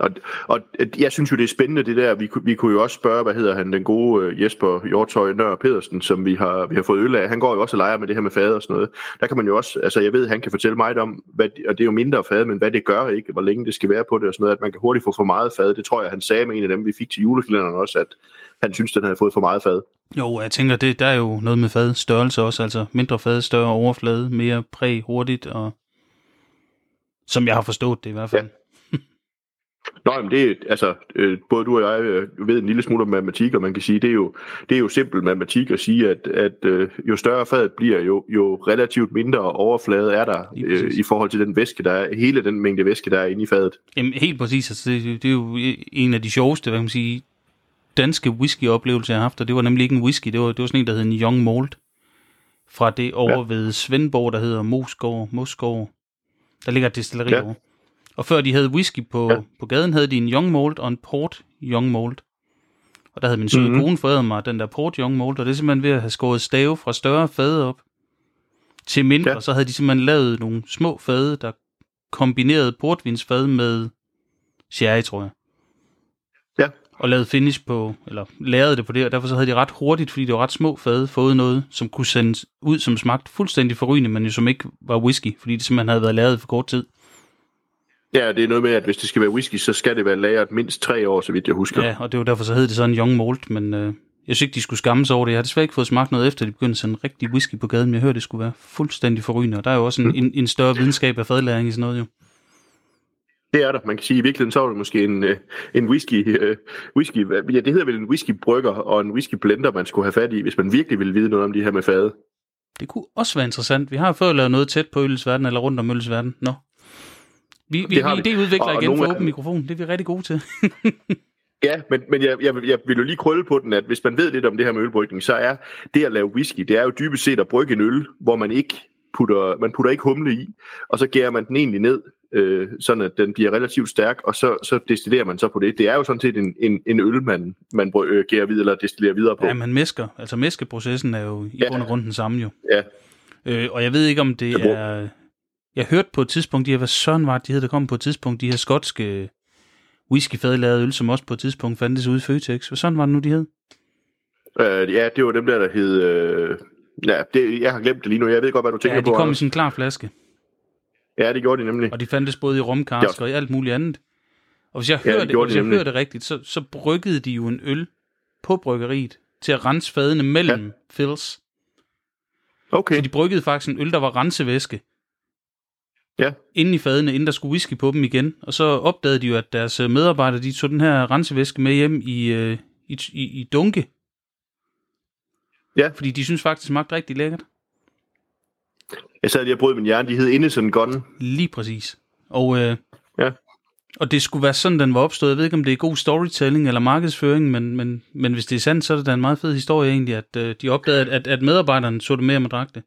Og, og jeg synes jo, det er spændende det der. Vi, kunne- vi kunne jo også spørge, hvad hedder han, den gode øh, Jesper Hjortøj Nør Pedersen, som vi har, vi har fået øl af. Han går jo også og leger med det her med fad og sådan noget. Der kan man jo også, altså jeg ved, han kan fortælle mig om, hvad, og det er jo mindre fad, men hvad det gør, ikke? Hvor længe det skal være på det og sådan noget. At man kan hurtigt få for meget fad. Det tror jeg, han sagde med en af dem, vi fik til julekalenderen også, at han synes, den havde fået for meget fad. Jo, jeg tænker, det, der er jo noget med fad størrelse også, altså mindre fad, større overflade, mere præg hurtigt, og som jeg har forstået det i hvert fald. Ja. Nå, men det altså, øh, både du og jeg øh, ved en lille smule om matematik, og man kan sige, det er jo, det er jo simpel matematik at sige, at, at øh, jo større fadet bliver, jo, jo relativt mindre overflade er der øh, i forhold til den væske, der er, hele den mængde væske, der er inde i fadet. Jamen, helt præcis. Altså, det, det er jo en af de sjoveste, hvad kan man sige, danske whisky-oplevelser, jeg har haft, og det var nemlig ikke en whisky, det var, det var sådan en, der hed en Young Malt, fra det over ja. ved Svendborg, der hedder Mosgård, Mosgård. Der ligger et destilleri ja. over. Og før de havde whisky på, Ja. på gaden, havde de en Young Malt og en Port Young Malt. Og der havde min søde Mhm. mm-hmm. kone foræret mig den der Port Young Malt, og det er simpelthen ved at have skåret stave fra større fade op til mindre, Ja. så havde de simpelthen lavet nogle små fade, der kombinerede portvinsfad med sherry, tror jeg. Ja. Og lavede finish på, eller lavede det på det, og derfor så havde de ret hurtigt, fordi det var ret små fade, fået noget, som kunne sendes ud, som smagte fuldstændig forrygende, men jo som ikke var whisky, fordi det simpelthen havde været lavet for kort tid. Ja, det er noget med, at hvis det skal være whisky, så skal det være lagret mindst tre år, så vidt jeg husker. Ja, og det var derfor, så hed det sådan Young Malt, men øh, jeg synes ikke, de skulle skamme sig over det. Jeg har desværre ikke fået smagt noget efter, de begyndte at sende rigtig whisky på gaden, men jeg hørte, det skulle være fuldstændig forrygende, og der er jo også en, en, en større videnskab af fadlæring i sådan noget jo. Det er der. Man kan sige, at i virkeligheden så er det måske en, øh, en whisky, øh, whisky, ja, det hedder vel en whiskybrygger og en whiskyblender, man skulle have fat i, hvis man virkelig ville vide noget om de her med fade. Det kunne også være interessant. Vi har før lavet noget tæt på ølsverden, eller rundt om ølsverden. Nå. Vi, vi, Det har vi vi. idéudvikler Og- igen for åben mikrofon. Det er vi rigtig gode til. Ja, men, men jeg, jeg, jeg vil jo lige krølle på den, at hvis man ved lidt om det her med ølbrygning, så er det at lave whisky, det er jo dybest set at brygge en øl, hvor man ikke putter, man putter ikke humle i, og så gærer man den egentlig ned, øh, sådan at den bliver relativt stærk, og så, så destillerer man så på det. Det er jo sådan set en, en, en øl, man, man øh, gærer videre eller destillerer videre på. Ja, man mesker. Altså mæskeprocessen er jo i Ja. bund og grund den samme jo. Ja. Øh, og jeg ved ikke, om det er... Jeg hørte på et tidspunkt, de her, hvad søren var det, de hed, der kom på et tidspunkt, de her skotske whiskyfadlavede øl, som også på et tidspunkt fandtes ude i Føtex. Hvad sådan var det nu, de hed? Øh, ja, det var dem der, der hed... Øh, ja, det, jeg har glemt det lige nu. Jeg ved godt, hvad du tænker Ja, de på. kom i Anders. sådan en klar flaske. Ja, det gjorde de nemlig. Og de fandtes både i rumkarsker og i alt muligt andet. Og hvis jeg Ja, hører det det, gjorde hvis de jeg hører det rigtigt, så, så bryggede de jo en øl på bryggeriet til at rense fadene mellem ja. fills. Okay, Så de bryggede faktisk en øl, der var rensevæske ja. inde i fadene, inden der skulle whisky på dem igen. Og så opdagede de jo, at deres øh, medarbejdere, de tog den her rensevæske med hjem i, øh, i, i, i dunke. Ja. Fordi de synes faktisk, det smagte rigtig lækkert. Jeg sad lige og brød min hjerne. De hed Innocent Gun. Lige præcis. Og, øh, Ja. og det skulle være sådan, den var opstået. Jeg ved ikke, om det er god storytelling eller markedsføring, men, men, men hvis det er sandt, så er det da en meget fed historie egentlig, at øh, de opdagede, at, at, at medarbejderne så det med, at man drak det.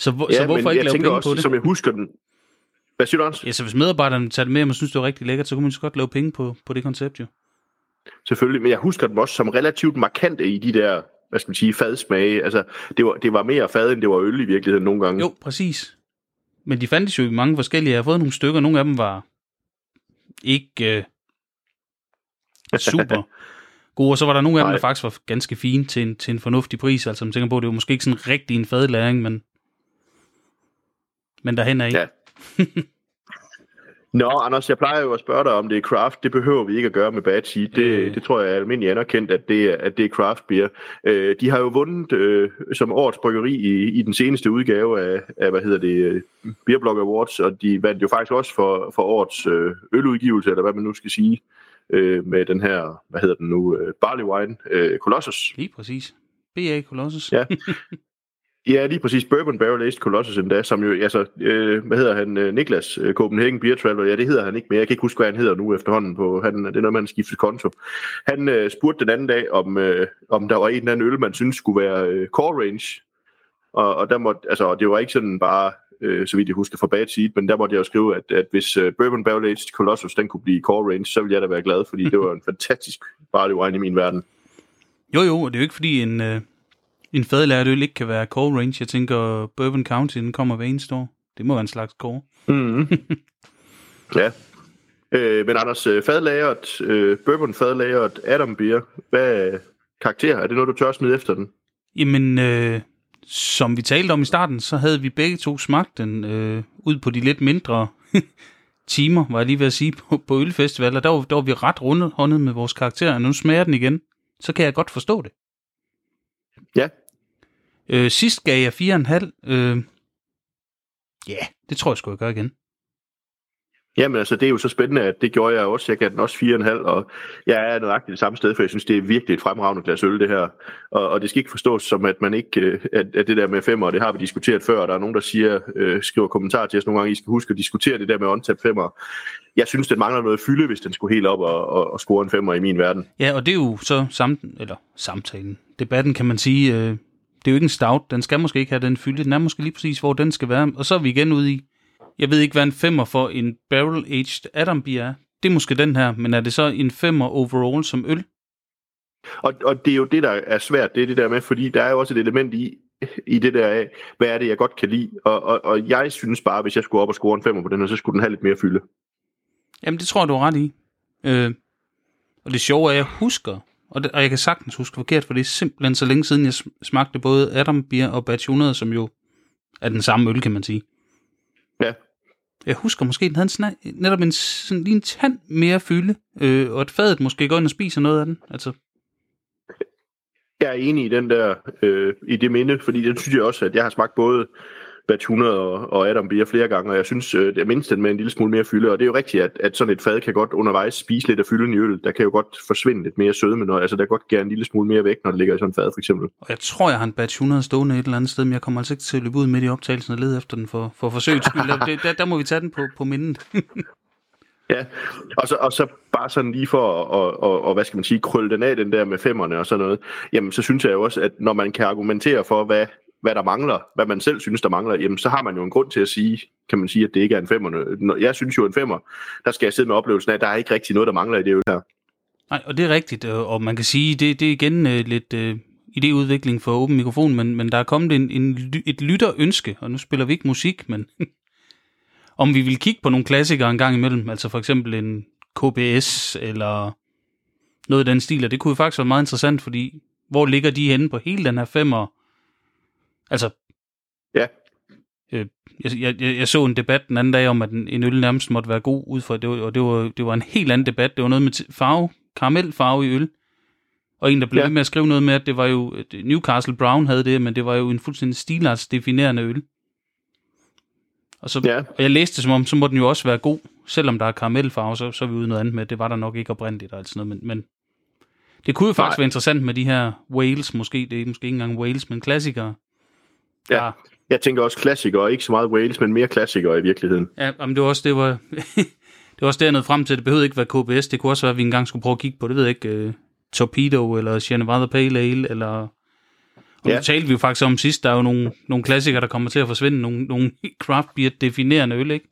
Så, hvor, så hvorfor ikke lave penge også, på det? som jeg husker den. Hvad siger du, Anders? Ja, så hvis medarbejderne tager det med, og man synes, det var rigtig lækkert, så kunne man så godt lave penge på, på det koncept jo. Selvfølgelig, men jeg husker dem også som relativt markante i de der, hvad skal man sige, fadsmage. Altså, det var, det var mere fad, end det var øl i virkeligheden nogle gange. Jo, præcis. Men de fandtes jo i mange forskellige. Jeg har fået nogle stykker. Nogle af dem var ikke øh, super gode. Og så var der nogle af dem, Nej. der faktisk var ganske fine til en, til en fornuftig pris. Altså, man tænker på, det var måske ikke sådan rigtig en fadlæring, men, men derhen er ikke. Ja. Nå, Anders, jeg plejer jo at spørge dig, om det er craft. Det behøver vi ikke at gøre med Seed. Det, Øh. det tror jeg er almindeligt anerkendt, at det er, at det er craft beer. Øh, de har jo vundet øh, som årets bryggeri i, i den seneste udgave af, af hvad hedder det, øh, Beer Blog Awards, og de vandt jo faktisk også for, for årets øh, øludgivelse, eller hvad man nu skal sige, øh, med den her, hvad hedder den nu, øh, Barley Wine, øh, Colossus. Lige præcis. B.A. Colossus. Ja. Ja, lige præcis. Bourbon Barrel Aged Colossus endda, som jo, altså, øh, hvad hedder han, øh, Niklas øh, Copenhagen Beer Traveler, ja, det hedder han ikke mere. Jeg kan ikke huske, hvad han hedder nu efterhånden på, han, det er noget, man skifter konto. Han øh, spurgte den anden dag, om, øh, om der var en eller anden øl, man synes skulle være øh, core range. Og, og der måtte, altså, det var ikke sådan bare, øh, så vidt jeg husker, fra bad seed, men der måtte jeg jo skrive, at, at hvis øh, Bourbon Barrel Aged Colossus, den kunne blive core range, så ville jeg da være glad, fordi det var en fantastisk barley wine i min verden. Jo, jo, og det er jo ikke fordi en, øh, en fadlært øl ikke kan være core range. Jeg tænker, Bourbon County, den kommer hver eneste år. Det må være en slags core. Mm. ja. Øh, men Anders, øh, fadlageret, øh, bourbon fadlageret Adam Beer, hvad karakter? Er det noget, du tør smide efter den? Jamen, øh, som vi talte om i starten, så havde vi begge to smagt den øh, ud på de lidt mindre timer, var jeg lige ved at sige, på, på ølfestivaler. Der var, der var vi ret rundhåndet med vores karakterer, og nu smager den igen. Så kan jeg godt forstå det. Ja. Øh, sidst gav jeg 4,5. Øh, ja, det tror jeg sgu, jeg gør igen. Jamen altså, det er jo så spændende, at det gjorde jeg også. Jeg gav den også 4,5, og jeg er nøjagtigt det samme sted, for jeg synes, det er virkelig et fremragende glas øl, det her. Og, og det skal ikke forstås som, at man ikke, øh, at, at det der med femmer, det har vi diskuteret før, og der er nogen, der siger, øh, skriver kommentarer til os nogle gange, I skal huske at diskutere det der med on femmer. Jeg synes, den mangler noget fylde, hvis den skulle helt op og, og, og score en femmer i min verden. Ja, og det er jo så samt, eller samtalen. Debatten kan man sige, øh, det er jo ikke en stout. Den skal måske ikke have den fylde. Den er måske lige præcis, hvor den skal være. Og så er vi igen ude i, jeg ved ikke, hvad en femmer for en barrel-aged Adam beer er. Det er måske den her, men er det så en femmer overall som øl? Og, og det er jo det, der er svært, det er det der med, fordi der er jo også et element i, i det der af, hvad er det, jeg godt kan lide. Og, og, og jeg synes bare, hvis jeg skulle op og score en femmer på den her, så skulle den have lidt mere fylde. Jamen, det tror jeg, du har ret i. Øh, og det sjove er, at jeg husker, og, det, og jeg kan sagtens huske forkert, for det er simpelthen så længe siden, jeg sm- smagte både Adam Beer og Batch 100, som jo er den samme øl, kan man sige. Ja. Jeg husker måske, den havde en snak, netop en, sådan lige en tand mere fylde, øh, og at fadet måske går ind og spiser noget af den. Altså, Jeg er enig i den der, øh, i det minde, fordi det synes jeg også, at jeg har smagt både batch 100 og, og Adam Beer flere gange, og jeg synes, øh, det er mindst den med en lille smule mere fylde, og det er jo rigtigt, at, at sådan et fad kan godt undervejs spise lidt af fylden i øl. Der kan jo godt forsvinde lidt mere sødme, når, altså der kan godt gerne en lille smule mere væk, når det ligger i sådan et fad, for eksempel. Og jeg tror, jeg har en batch 100 stående et eller andet sted, men jeg kommer altså ikke til at løbe ud midt i optagelsen og lede efter den for, for forsøgets skyld. Der, der, der, må vi tage den på, på mindet. Ja, og så, og så bare sådan lige for at, og, og, og, hvad skal man sige, krølle den af, den der med femmerne og sådan noget, jamen så synes jeg jo også, at når man kan argumentere for, hvad, hvad der mangler, hvad man selv synes, der mangler, jamen så har man jo en grund til at sige, kan man sige, at det ikke er en femmer. Jeg synes jo, en femmer, der skal jeg sidde med oplevelsen af, at der er ikke rigtig noget, der mangler i det øl her. Nej, og det er rigtigt, øh, og man kan sige, det, det er igen uh, lidt uh, idéudvikling for åben mikrofon, men, men der er kommet en, en, et lytterønske, og nu spiller vi ikke musik, men om vi vil kigge på nogle klassikere en gang imellem, altså for eksempel en KBS eller noget i den stil, og det kunne jo faktisk være meget interessant, fordi hvor ligger de henne på hele den her femmer? Altså, ja. Øh, jeg, jeg, jeg så en debat den anden dag om, at en, en øl nærmest måtte være god ud fra, det og det var, det var en helt anden debat. Det var noget med farve, karamelfarve i øl. Og en, der blev ja. med at skrive noget med, at det var jo, Newcastle Brown havde det, men det var jo en fuldstændig stilartsdefinerende øl. Og, så, ja. og jeg læste det som om, så må den jo også være god, selvom der er karamelfarve, så, så er vi ude noget andet med, det var der nok ikke oprindeligt og alt sådan noget, men, men det kunne jo faktisk Nej. være interessant med de her Wales, måske, det er måske ikke engang Wales, men klassikere. Ja, der, jeg tænker også klassikere, ikke så meget Wales, men mere klassikere i virkeligheden. Ja, men det var også, det var, det var også dernede frem til, det behøvede ikke være KBS, det kunne også være, at vi engang skulle prøve at kigge på, det ved jeg ikke, uh, Torpedo, eller Shenavada Pale Ale, eller og ja. nu talte vi jo faktisk om sidst, der er jo nogle, nogle klassikere, der kommer til at forsvinde, nogle, nogle craft beer definerende øl, ikke?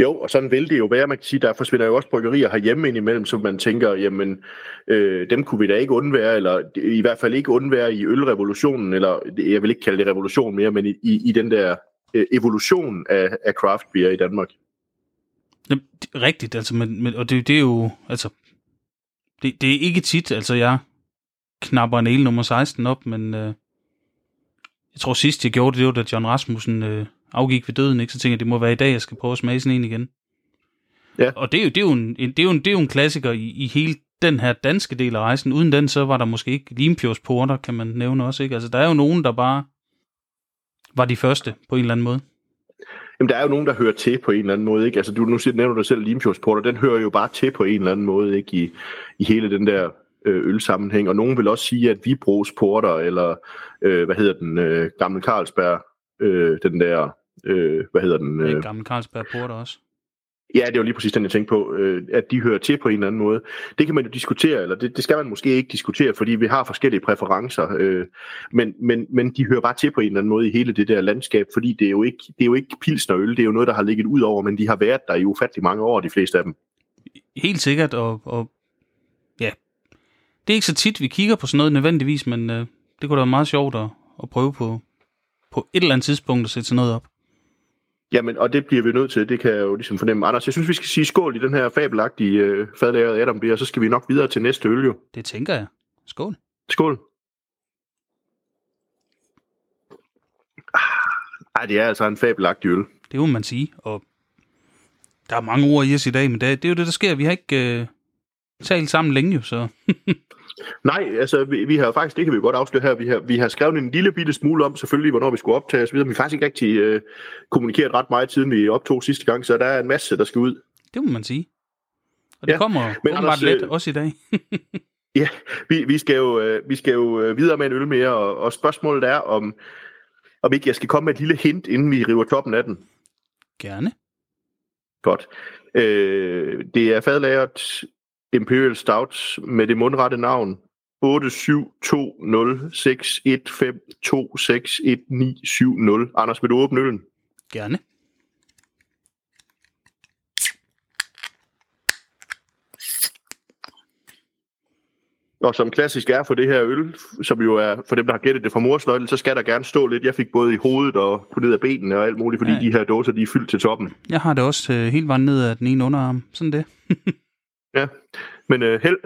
Jo, og sådan vil det jo være. Man kan sige, der forsvinder jo også bryggerier herhjemme indimellem, som man tænker, jamen, øh, dem kunne vi da ikke undvære, eller i hvert fald ikke undvære i ølrevolutionen, eller jeg vil ikke kalde det revolution mere, men i, i, i den der øh, evolution af, af craft beer i Danmark. Jamen, rigtigt, altså, men, men, og det, det er jo, altså, det, det er ikke tit, altså jeg knapper en el nummer 16 op, men øh, jeg tror sidst jeg gjorde det, det var da John Rasmussen øh, afgik ved døden, ikke? så tænkte jeg, det må være i dag, jeg skal prøve at smage sådan en igen. Ja. Og det er jo, det er jo, en, det er jo, en, det er jo en klassiker i, i hele den her danske del af rejsen. Uden den, så var der måske ikke Limfjords porter, kan man nævne også. Ikke? Altså, der er jo nogen, der bare var de første på en eller anden måde. Jamen, der er jo nogen, der hører til på en eller anden måde. Ikke? Altså, du, nu nævner du selv Limfjords porter, den hører jo bare til på en eller anden måde ikke? I, i hele den der øh, ølsammenhæng. Og nogen vil også sige, at vi Vibros porter, eller øh, hvad hedder den, øh, Gamle Carlsberg, øh, den der, øh, hvad hedder den? Øh, Gamle Carlsberg porter også. Ja, det var lige præcis den, jeg tænkte på, øh, at de hører til på en eller anden måde. Det kan man jo diskutere, eller det, det skal man måske ikke diskutere, fordi vi har forskellige præferencer, øh, men, men, men de hører bare til på en eller anden måde i hele det der landskab, fordi det er jo ikke, det er jo ikke pilsner øl, det er jo noget, der har ligget ud over, men de har været der i ufattelig mange år, de fleste af dem. Helt sikkert, og, og ja, det er ikke så tit, vi kigger på sådan noget nødvendigvis, men øh, det kunne da være meget sjovt at, at prøve på, på et eller andet tidspunkt at sætte sådan noget op. Jamen, og det bliver vi nødt til, det kan jeg jo ligesom fornemme. Anders, jeg synes, vi skal sige skål i den her fabelagtige øh, fadlageret Adam og så skal vi nok videre til næste øl jo. Det tænker jeg. Skål. Skål. Ah, ej, det er altså en fabelagtig øl. Det må man sige, og der er mange ord i os i dag, men det, det er jo det, der sker. Vi har ikke øh, talt sammen længe jo, så... Nej, altså vi, vi har faktisk, det kan vi godt afsløre her, vi har, vi har skrevet en lille bitte smule om selvfølgelig, hvornår vi skulle optage osv. Vi har faktisk ikke rigtig øh, kommunikeret ret meget, siden vi optog sidste gang, så der er en masse, der skal ud. Det må man sige. Og det ja, kommer men Anders, let, øh, også i dag. ja, vi, vi, skal jo, øh, vi skal jo øh, videre med en øl mere, og, og spørgsmålet er, om, om ikke jeg skal komme med et lille hint, inden vi river toppen af den. Gerne. Godt. Øh, det er fadlagret Imperial Stout med det mundrette navn 8720615261970. Anders, vil du åbne øllen? Gerne. Og som klassisk er for det her øl, som jo er for dem, der har gættet det fra morsløjlen, så skal der gerne stå lidt. Jeg fik både i hovedet og på ned af benene og alt muligt, fordi ja. de her dåser, de er fyldt til toppen. Jeg har det også øh, helt vejen ned af den ene underarm. Sådan det. Ja, men øh, held.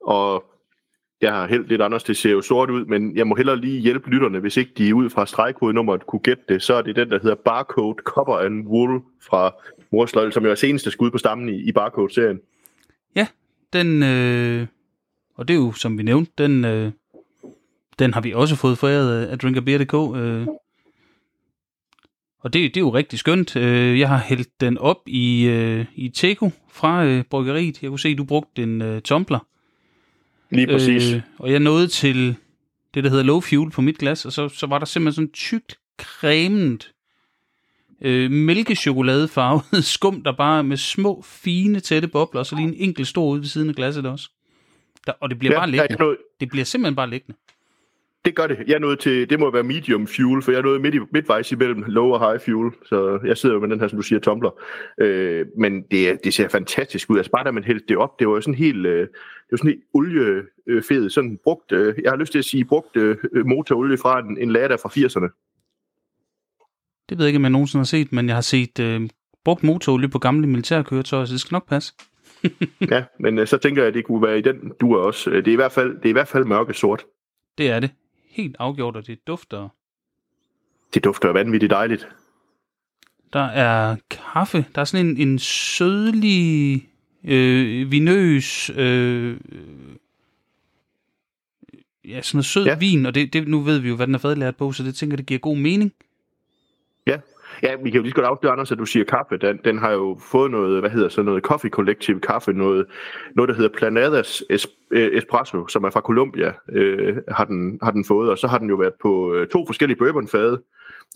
Og jeg har helt lidt anders, det ser jo sort ud, men jeg må hellere lige hjælpe lytterne, hvis ikke de ud fra stregkodenummeret kunne gætte det, så er det den, der hedder Barcode Copper and Wool fra Morsløjl, som jo er seneste skud på stammen i, i Barcode-serien. Ja, den, øh, og det er jo, som vi nævnte, den, øh, den har vi også fået foræret af drinkerbeer.dk. Øh, og det, det er jo rigtig skønt. Øh, jeg har hældt den op i, øh, i Teko fra øh, bryggeriet. Jeg kunne se, at du brugte en øh, tumbler. Lige præcis. Øh, og jeg nåede til det, der hedder low fuel på mit glas, og så, så var der simpelthen sådan tykt, cremet, øh, mælkechokoladefarvet skum, der bare med små, fine, tætte bobler, og så lige en enkelt stor ud ved siden af glasset også. Der, og det bliver Ja, bare liggende. Det bliver simpelthen bare liggende. Det gør det. Jeg er nået til, det må være medium fuel, for jeg er nået midt i, midtvejs imellem low og high fuel, så jeg sidder jo med den her, som du siger, tumbler. Øh, men det, det ser fantastisk ud. Altså bare da man hældte det op, det var jo sådan helt, øh, det var sådan helt oliefed, sådan brugt, øh, jeg har lyst til at sige, brugt øh, motorolie fra en, en Lada fra 80'erne. Det ved jeg ikke, om jeg nogensinde har set, men jeg har set øh, brugt motorolie på gamle militærkøretøjer, så det skal nok passe. ja, men øh, så tænker jeg, at det kunne være i den du er også. Øh, Det er i hvert fald, det er i hvert fald mørke sort. Det er det. Helt afgjort, og det dufter. Det dufter vanvittigt dejligt. Der er kaffe. Der er sådan en, en sødlig, øh, vinøs, øh, ja, sådan noget sød ja. Vin, og det, det, nu ved vi jo, hvad den er fadlært på, så det tænker det giver god mening. Ja. Vi kan jo lige godt afsløre, Anders, at du siger kaffe. Den, den har jo fået noget, hvad hedder så noget, Coffee Collective kaffe, noget, noget der hedder Planadas es, øh, Espresso, som er fra Colombia, øh, har, den, har den fået. Og så har den jo været på øh, to forskellige bourbonfade,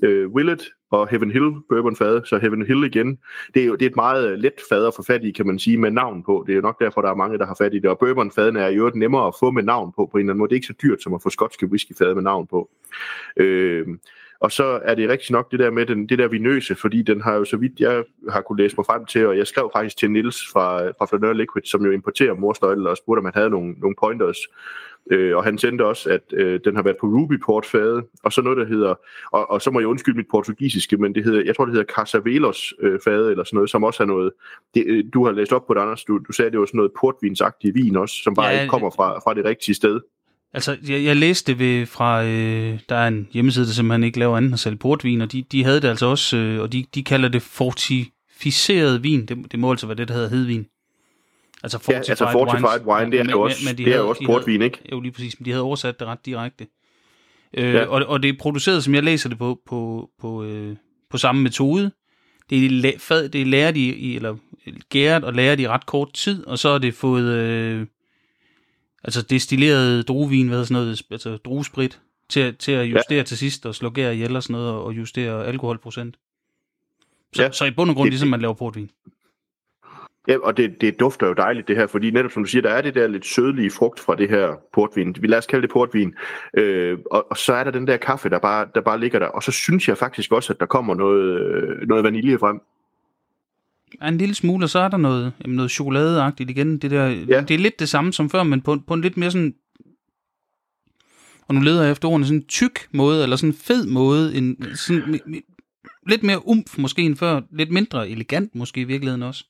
øh, Willet og Heaven Hill bourbonfade, så Heaven Hill igen. Det er jo det er et meget øh, let fad at få fat i, kan man sige, med navn på. Det er jo nok derfor, der er mange, der har fat i det. Og bourbonfaden er jo nemmere at få med navn på, på en eller anden måde. Det er ikke så dyrt, som at få skotske whiskyfade med navn på. Øh, og så er det rigtig nok det der med den, det der vinøse, fordi den har jo så vidt jeg har kunne læse mig frem til, og jeg skrev faktisk til Nils fra, fra Flaneur Liquid, som jo importerer morsløjle, og spurgte, om han havde nogle, nogle pointers. Øh, og han sendte også, at øh, den har været på Ruby Port fade, og så noget, der hedder, og, og så må jeg undskylde mit portugisiske, men det hedder, jeg tror, det hedder Casavelos øh, fade, eller sådan noget, som også er noget, det, øh, du har læst op på det, Anders, du, du sagde, det var sådan noget portvinsagtigt vin også, som bare ja, ikke kommer fra, fra det rigtige sted. Altså, jeg, jeg læste det ved, fra, øh, der er en hjemmeside, der simpelthen ikke laver andet end at sælge portvin, og de, de havde det altså også, øh, og de, de kalder det fortificeret vin. Det, det må altså være det, der hedder hedvin. Altså Ja, altså fortified wine, det er jo også, de det er havde- jo også de portvin, ikke? Jo, lige præcis, men de havde oversat det ret direkte. Øh, Ja. og, og det er produceret, som jeg læser det på, på, på, øh, på samme metode. Det er, fad, det er i, i, eller gæret og læret i ret kort tid, og så er det fået øh, altså destilleret druevin, hvad hedder sådan noget, altså druesprit, til, til at justere ja. til sidst og slå gær ihjel og sådan noget, og justere alkoholprocent. Så, ja. Ja. så i bund og grund, Det- ligesom man laver portvin. Ja, og det, det dufter jo dejligt det her, fordi netop som du siger, der er det der lidt sødlige frugt fra det her portvin. Vi lader os kalde det portvin. Øh, og, og så er der den der kaffe, der bare, der bare ligger der. Og så synes jeg faktisk også, at der kommer noget, øh, noget vanilje frem. Ja, en lille smule, og så er der noget, jamen noget chokoladeagtigt igen. Det, der, ja. Det er lidt det samme som før, men på, på en lidt mere sådan... Og nu leder jeg efter ordene, sådan en tyk måde, eller sådan en fed måde, en, sådan, lidt mere umf måske end før, lidt mindre elegant måske i virkeligheden også.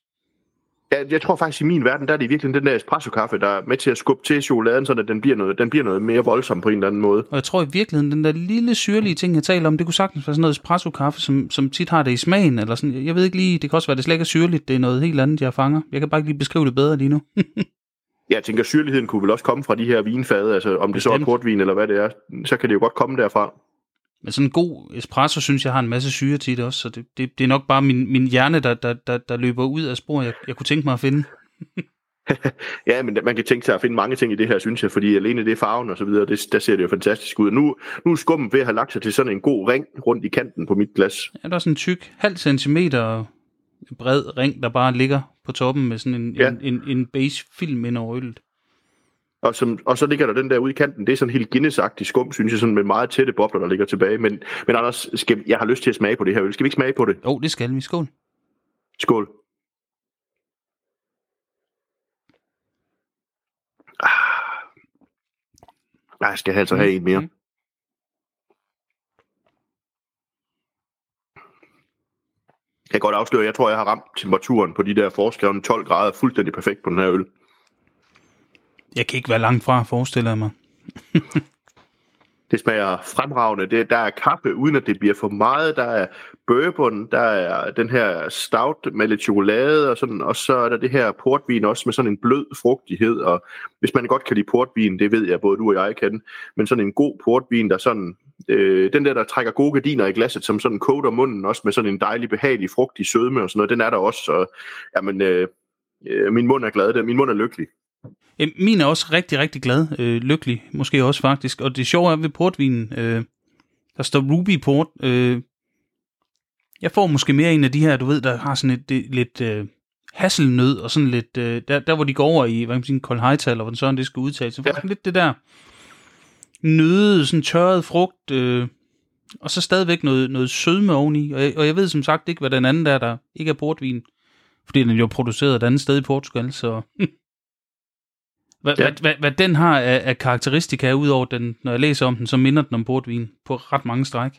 Jeg, jeg tror faktisk, i min verden, der er det virkelig den der espresso-kaffe, der er med til at skubbe til chokoladen, så den bliver noget, den bliver noget mere voldsom på en eller anden måde. Og jeg tror i virkeligheden, den der lille syrlige ting, jeg taler om, det kunne sagtens være sådan noget espresso-kaffe, som, som tit har det i smagen, eller sådan, jeg ved ikke lige, det kan også være, det slet ikke er syrligt, det er noget helt andet, jeg fanger. Jeg kan bare ikke lige beskrive det bedre lige nu. Jeg tænker, syrligheden kunne vel også komme fra de her vinfade, altså om det så er Bestemt. portvin eller hvad det er, så kan det jo godt komme derfra. Men sådan en god espresso, synes jeg, har en masse syre tit også, så det, det, det er nok bare min, min hjerne, der, der, der, der løber ud af spor, jeg, jeg kunne tænke mig at finde. Ja, men man kan tænke sig at finde mange ting i det her, synes jeg, fordi alene det er farven og så videre, det, der ser det jo fantastisk ud. Nu, nu er skummen ved at have lagt sig til sådan en god ring rundt i kanten på mit glas. Ja, der er sådan en tyk, halv centimeter bred ring, der bare ligger på toppen med sådan en. Ja. en, en, en beige film ind over øllet. Og, som, og så ligger der den der ude i kanten, det er sådan helt Guinness-agtig skum, synes jeg, sådan med meget tætte bobler, der ligger tilbage. Men, men Anders, skal, jeg har lyst til at smage på det her øl. Skal vi ikke smage på det? Jo, det skal vi. Skål. Skål. Ah. Jeg skal altså have en mere. Mm. Jeg kan godt afsløre, jeg tror, jeg har ramt temperaturen på de der foreskrevne 12 grader fuldstændig perfekt på den her øl. Jeg kan ikke være langt fra, forestiller jeg mig. det smager fremragende. Det, der er kaffe, uden at det bliver for meget. Der er bourbon, der er den her stout med lidt chokolade, og, sådan, og så er der det her portvin også med sådan en blød frugtighed. Og hvis man godt kan lide portvin, det ved jeg både du og jeg kan, men sådan en god portvin, der sådan øh, den der, der trækker gode gardiner i glasset, som sådan koder munden også med sådan en dejlig, behagelig, frugtig sødme og sådan noget, den er der også. Så, jamen, øh, øh, min mund er glad, min mund er lykkelig. Min er også rigtig, rigtig glad. Øh, lykkelig, måske også faktisk. Og det sjove er ved portvinen, øh, der står Ruby Port. Øh, jeg får måske mere en af de her, du ved, der har sådan et, det, lidt øh, hasselnød, og sådan lidt, øh, der, der hvor de går over i, hvad kan man sige, kold hightail, eller hvordan sådan det skal udtales. Så får ja. lidt det der nøde, sådan tørret frugt, øh, og så stadigvæk noget, noget sødme oveni. Og jeg, og jeg ved som sagt ikke, hvad den anden der, der ikke er portvin, fordi den er jo produceret et andet sted i Portugal, så... Hvad, ja. hvad, hvad, den har af, af karakteristika, udover den, når jeg læser om den, så minder den om portvin på ret mange stræk.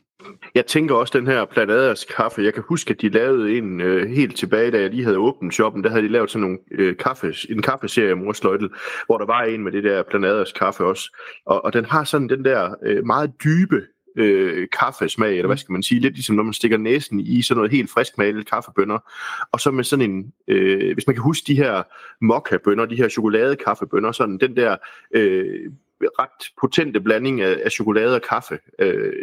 Jeg tænker også den her Planaders kaffe. Jeg kan huske, at de lavede en øh, helt tilbage, da jeg lige havde åbnet shoppen. Der havde de lavet sådan nogle, øh, kaffe, en kaffeserie Morsløjtel, hvor der var en med det der Planaders kaffe også. Og, og den har sådan den der øh, meget dybe øh, kaffesmag, eller hvad skal man sige, lidt ligesom når man stikker næsen i sådan noget helt friskmalet kaffebønner, og så med sådan en, øh, hvis man kan huske de her mokka-bønner, de her chokoladekaffebønner, sådan den der øh, ret potente blanding af, af chokolade og kaffe, øh,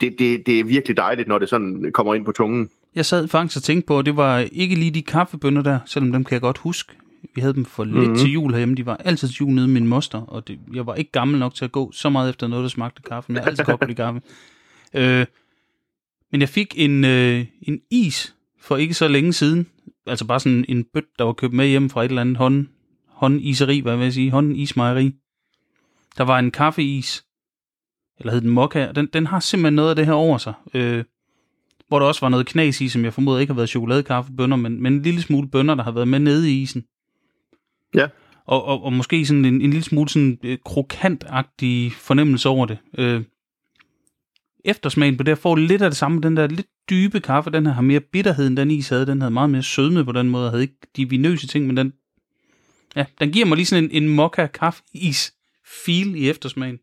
det, det, det er virkelig dejligt, når det sådan kommer ind på tungen. Jeg sad faktisk og tænkte på, at det var ikke lige de kaffebønner der, selvom dem kan jeg godt huske. Vi havde dem for lidt mm-hmm. til jul herhjemme. De var altid til jul nede med min moster, og det, jeg var ikke gammel nok til at gå så meget efter noget, der smagte kaffe. Men jeg har altid godt lide kaffe. Øh, men jeg fik en, øh, en is for ikke så længe siden. Altså bare sådan en bøt, der var købt med hjem fra et eller andet hånd, håndiseri, hvad vil jeg sige, håndismejeri. Der var en kaffeis, eller hed den mokka, og den, den har simpelthen noget af det her over sig. Øh, hvor der også var noget knas i, som jeg formoder ikke har været chokoladekaffebønner, men, men en lille smule bønner, der har været med nede i isen. Ja. Og, og, og måske sådan en, en lille smule sådan øh, krokantagtig fornemmelse over det. Øh, eftersmagen på det, får lidt af det samme, den der lidt dybe kaffe, den her har mere bitterhed, end den is havde. Den havde meget mere sødme på den måde, havde ikke de vinøse ting, men den, ja, den giver mig lige sådan en, en mokka kaffe is feel i eftersmagen.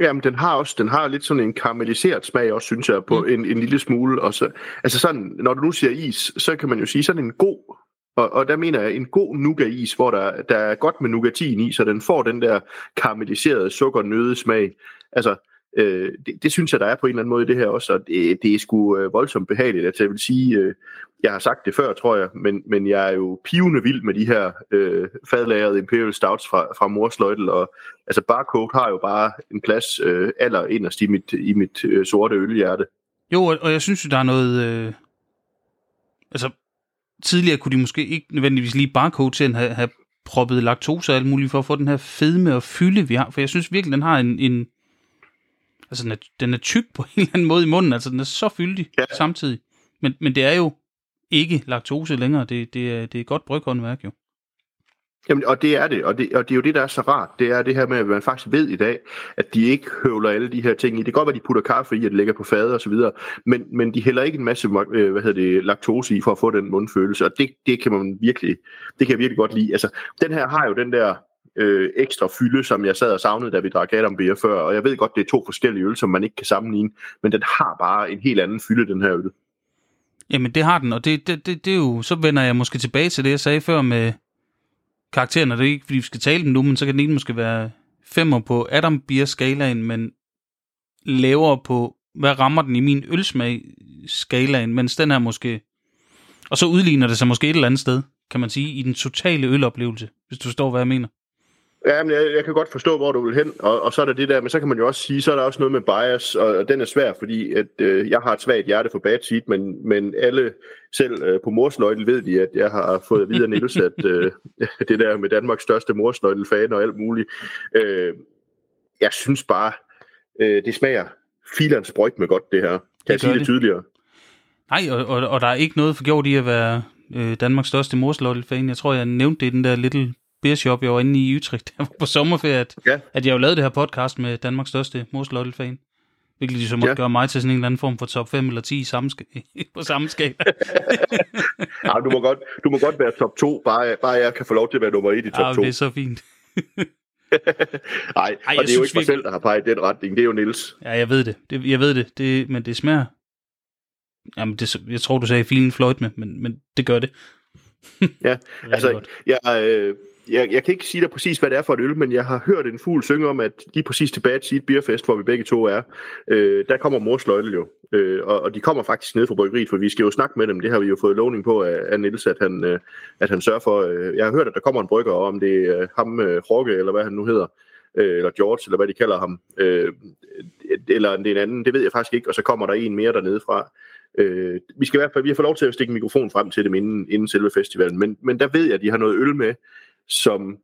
Jamen, den har også den har lidt sådan en karamelliseret smag også, synes jeg, på mm. en, en lille smule. Og så, altså sådan, når du nu siger is, så kan man jo sige sådan en god, og, og der mener jeg en god nougat-is, hvor der, der er godt med nougatin i, så den får den der karamelliserede sukkernøde smag. Altså, øh, det, det synes jeg, der er på en eller anden måde i det her også, og det, det er sgu øh, voldsomt behageligt. Altså, jeg vil sige, øh, jeg har sagt det før, tror jeg, men, men jeg er jo pivende vild med de her øh, fadlagrede Imperial Stouts fra, fra Morsløjtel, og altså Barcode har jo bare en plads øh, aller inderst i mit, i mit øh, sorte ølhjerte. Jo, og jeg synes jo, der er noget... Øh... Altså, tidligere kunne de måske ikke nødvendigvis lige Barcode til at have, have proppet laktose og alt muligt for at få den her fedme og fylde, vi har. For jeg synes virkelig, den har en... en altså, den er, den er tyk på en eller anden måde i munden. Altså, den er så fyldig ja. samtidig. Men, men det er jo ikke laktose længere. Det, det, er, det er godt bryghåndværk jo. Jamen, og det er det, og det, og det er jo det, der er så rart. Det er det her med, at man faktisk ved i dag, at de ikke høvler alle de her ting i. Det kan godt være, at de putter kaffe i, at det ligger på fadet og så videre, men, men de hælder ikke en masse øh, hvad hedder det, laktose i for at få den mundfølelse, og det, det kan man virkelig, det kan jeg virkelig godt lide. Altså, den her har jo den der øh, ekstra fylde, som jeg sad og savnede, da vi drak Adam Beer før, og jeg ved godt, det er to forskellige øl, som man ikke kan sammenligne, men den har bare en helt anden fylde, den her øl. Jamen, det har den, og det, det, det, det er jo, så vender jeg måske tilbage til det, jeg sagde før med karakteren, det er ikke, fordi vi skal tale dem nu, men så kan den ene måske være femmer på Adam Beer-skalaen, men lavere på, hvad rammer den i min ølsmag-skalaen, mens den her måske, og så udligner det sig måske et eller andet sted, kan man sige, i den totale øloplevelse, hvis du forstår, hvad jeg mener. Ja, men jeg, jeg kan godt forstå, hvor du vil hen, og, og så er der det der, men så kan man jo også sige, så er der også noget med bias, og, og den er svær, fordi at, øh, jeg har et svagt hjerte for bad seat, men, men alle, selv øh, på morsløjtel, ved de, at jeg har fået at vide af Niels, at øh, det der med Danmarks største morsløjtel-fan og alt muligt, øh, jeg synes bare, øh, det smager filans bryg med godt, det her. Kan det jeg sige det, det tydeligere? Nej, og, og, og der er ikke noget forgjort i at være øh, Danmarks største morsløjtel-fan. Jeg tror, jeg nævnte det i den der little beershop, jeg var inde i Utrecht, der var på sommerferie, at, ja. at jeg jo lavede det her podcast med Danmarks største Morslottel-fan. Hvilket måtte ja. gøre mig til sådan en eller anden form for top 5 eller 10 samme på samme skala. ja, du, må godt, du må godt være top 2, bare, bare jeg kan få lov til at være nummer 1 i top ja, 2. det er så fint. Nej, og det er jo ikke mig selv, der har peget den retning. Det er jo Nils. Ja, jeg ved det. det jeg ved det. det men det smager... Jamen, det, jeg tror, du sagde filen fløjt med, men, men det gør det. ja, altså, jeg, øh, jeg, jeg kan ikke sige dig præcis, hvad det er for et øl, men jeg har hørt en fugl synge om, at lige præcis tilbage til et Beerfest, hvor vi begge to er, øh, der kommer morsløjtel jo. Øh, og, og de kommer faktisk ned fra bryggeriet, for vi skal jo snakke med dem. Det har vi jo fået lovning på af, af Niels, at han, øh, at han sørger for. Øh, jeg har hørt, at der kommer en brygger, om det er øh, ham, øh, Rokke, eller hvad han nu hedder, øh, eller George, eller hvad de kalder ham, øh, eller det er en anden, det ved jeg faktisk ikke, og så kommer der en mere dernede fra. Øh, vi skal i hvert fald, vi har fået lov til at stikke mikrofon frem til dem inden, inden selve festivalen, men, men der ved jeg, at de har noget øl med, som